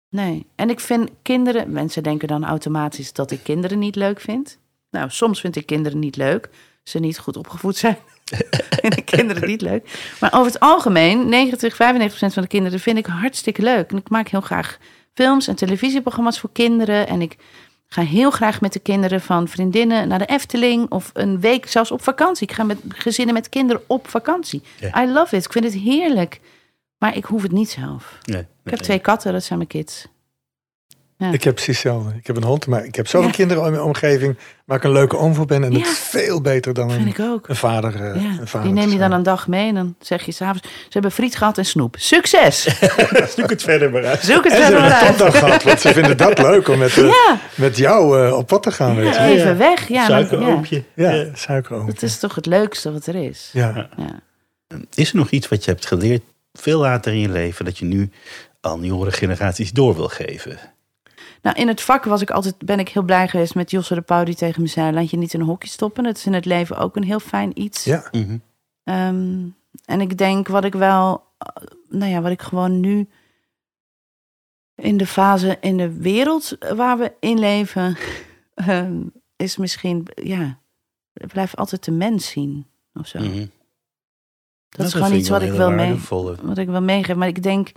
Nee. En ik vind kinderen, mensen denken dan automatisch dat ik kinderen niet leuk vind. Nou, soms vind ik kinderen niet leuk. Ze niet goed opgevoed zijn. vind ik kinderen niet leuk. Maar over het algemeen, 90, 95% van de kinderen vind ik hartstikke leuk. En ik maak heel graag films en televisieprogramma's voor kinderen. En ik ga heel graag met de kinderen van vriendinnen naar de Efteling. Of een week zelfs op vakantie. Ik ga met gezinnen met kinderen op vakantie. I love it. Ik vind het heerlijk. Maar ik hoef het niet zelf. Nee. Ik heb twee katten, dat zijn mijn kids. Ik heb precies hetzelfde. Ik heb een hond, maar ik heb zoveel Ja. kinderen in mijn omgeving... waar ik een leuke oom voor ben. En dat Ja. is veel beter dan een, ik ook. een vader. eh, Ja, een vader die neem je dan een dag mee en dan zeg je s'avonds... Ze hebben friet gehad en snoep. Succes! Zoek het verder maar uit. Zoek het En ze verder hebben maar een uit. gehad, want ze vinden dat leuk om met, eh, met jou eh, op pad te gaan. Weet even weg. Ja. Suikeroompje. Ja, Ja. suikeroom. Dat is toch het leukste wat er is. Ja. Ja. Is er nog iets wat je hebt geleerd veel later in je leven... dat je nu aan jongere generaties door wil geven? Nou, in het vak was ik altijd, ben ik heel blij geweest met Josse de Pauw die tegen me zei... laat je niet in een hokje stoppen. Dat is in het leven ook een heel fijn iets. ja. Mhm. Ehm, en ik denk wat ik wel, eh, nou ja, wat ik gewoon nu in de fase in de wereld waar we in leven, ehm, is misschien, ja, blijf altijd de mens zien of zo. Mhm. Dat is gewoon iets wat ik wil mee, wat ik wil meegeven. Maar ik denk,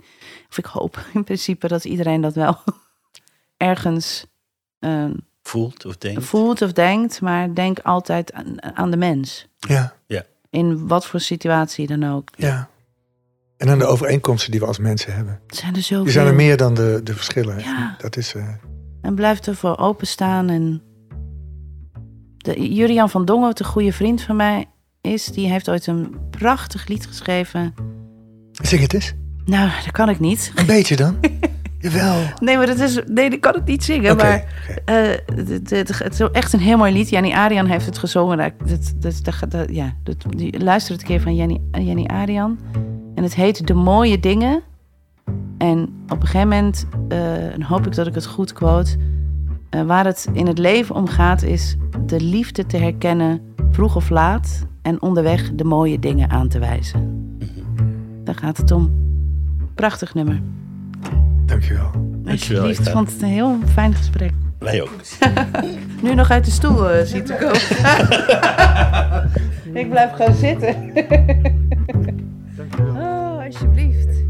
of ik hoop in principe dat iedereen dat wel ergens ehm, Voelt of denkt. voelt of denkt, maar denk altijd aan, aan de mens. Ja, In wat voor situatie dan ook. ja. En dan de overeenkomsten die we als mensen hebben. Zijn er zoveel. Die zijn er meer dan de, de verschillen. Ja. Dat is... eh, En blijf ervoor openstaan. En de, Jurian van Dongen, wat een goede vriend van mij is, die heeft ooit een prachtig lied geschreven. Zing het eens. Nou, dat kan ik niet. Een beetje dan. Jawel. Nee, maar dat is. Nee, dat kan ik niet zingen. Maar eh, het, het, het is echt een heel mooi lied. Janny Arian heeft het gezongen. Dat, dat, dat, ja, dat, die, luister het een keer van Janny, Janny Arian. En het heet De Mooie Dingen. En op een gegeven moment, en hoop ik dat ik het goed quote... eh, waar het in het leven om gaat is de liefde te herkennen vroeg of laat... en onderweg de mooie dingen aan te wijzen. Daar gaat het om. Prachtig nummer. Dankjewel. Alsjeblieft, ik vond het een heel fijn gesprek. Wij ook. Nu nog uit de stoel eh, ziet te komen. ik blijf gewoon zitten. oh, alsjeblieft.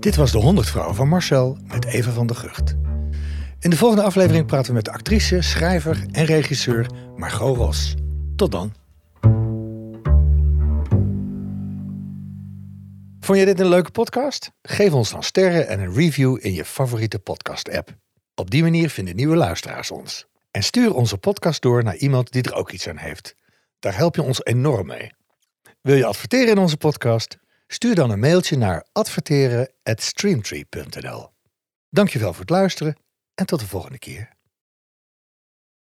Dit was de 100 vrouw van Marcel met Eva van der Gucht. In de volgende aflevering praten we met de actrice, schrijver en regisseur Margot Ros. Tot dan. Vond je dit een leuke podcast? Geef ons dan sterren en een review in je favoriete podcast-app. Op die manier vinden nieuwe luisteraars ons. En stuur onze podcast door naar iemand die er ook iets aan heeft. Daar help je ons enorm mee. Wil je adverteren in onze podcast? Stuur dan een mailtje naar adverteren@streamtree.nl. Dankjewel voor het luisteren en tot de volgende keer.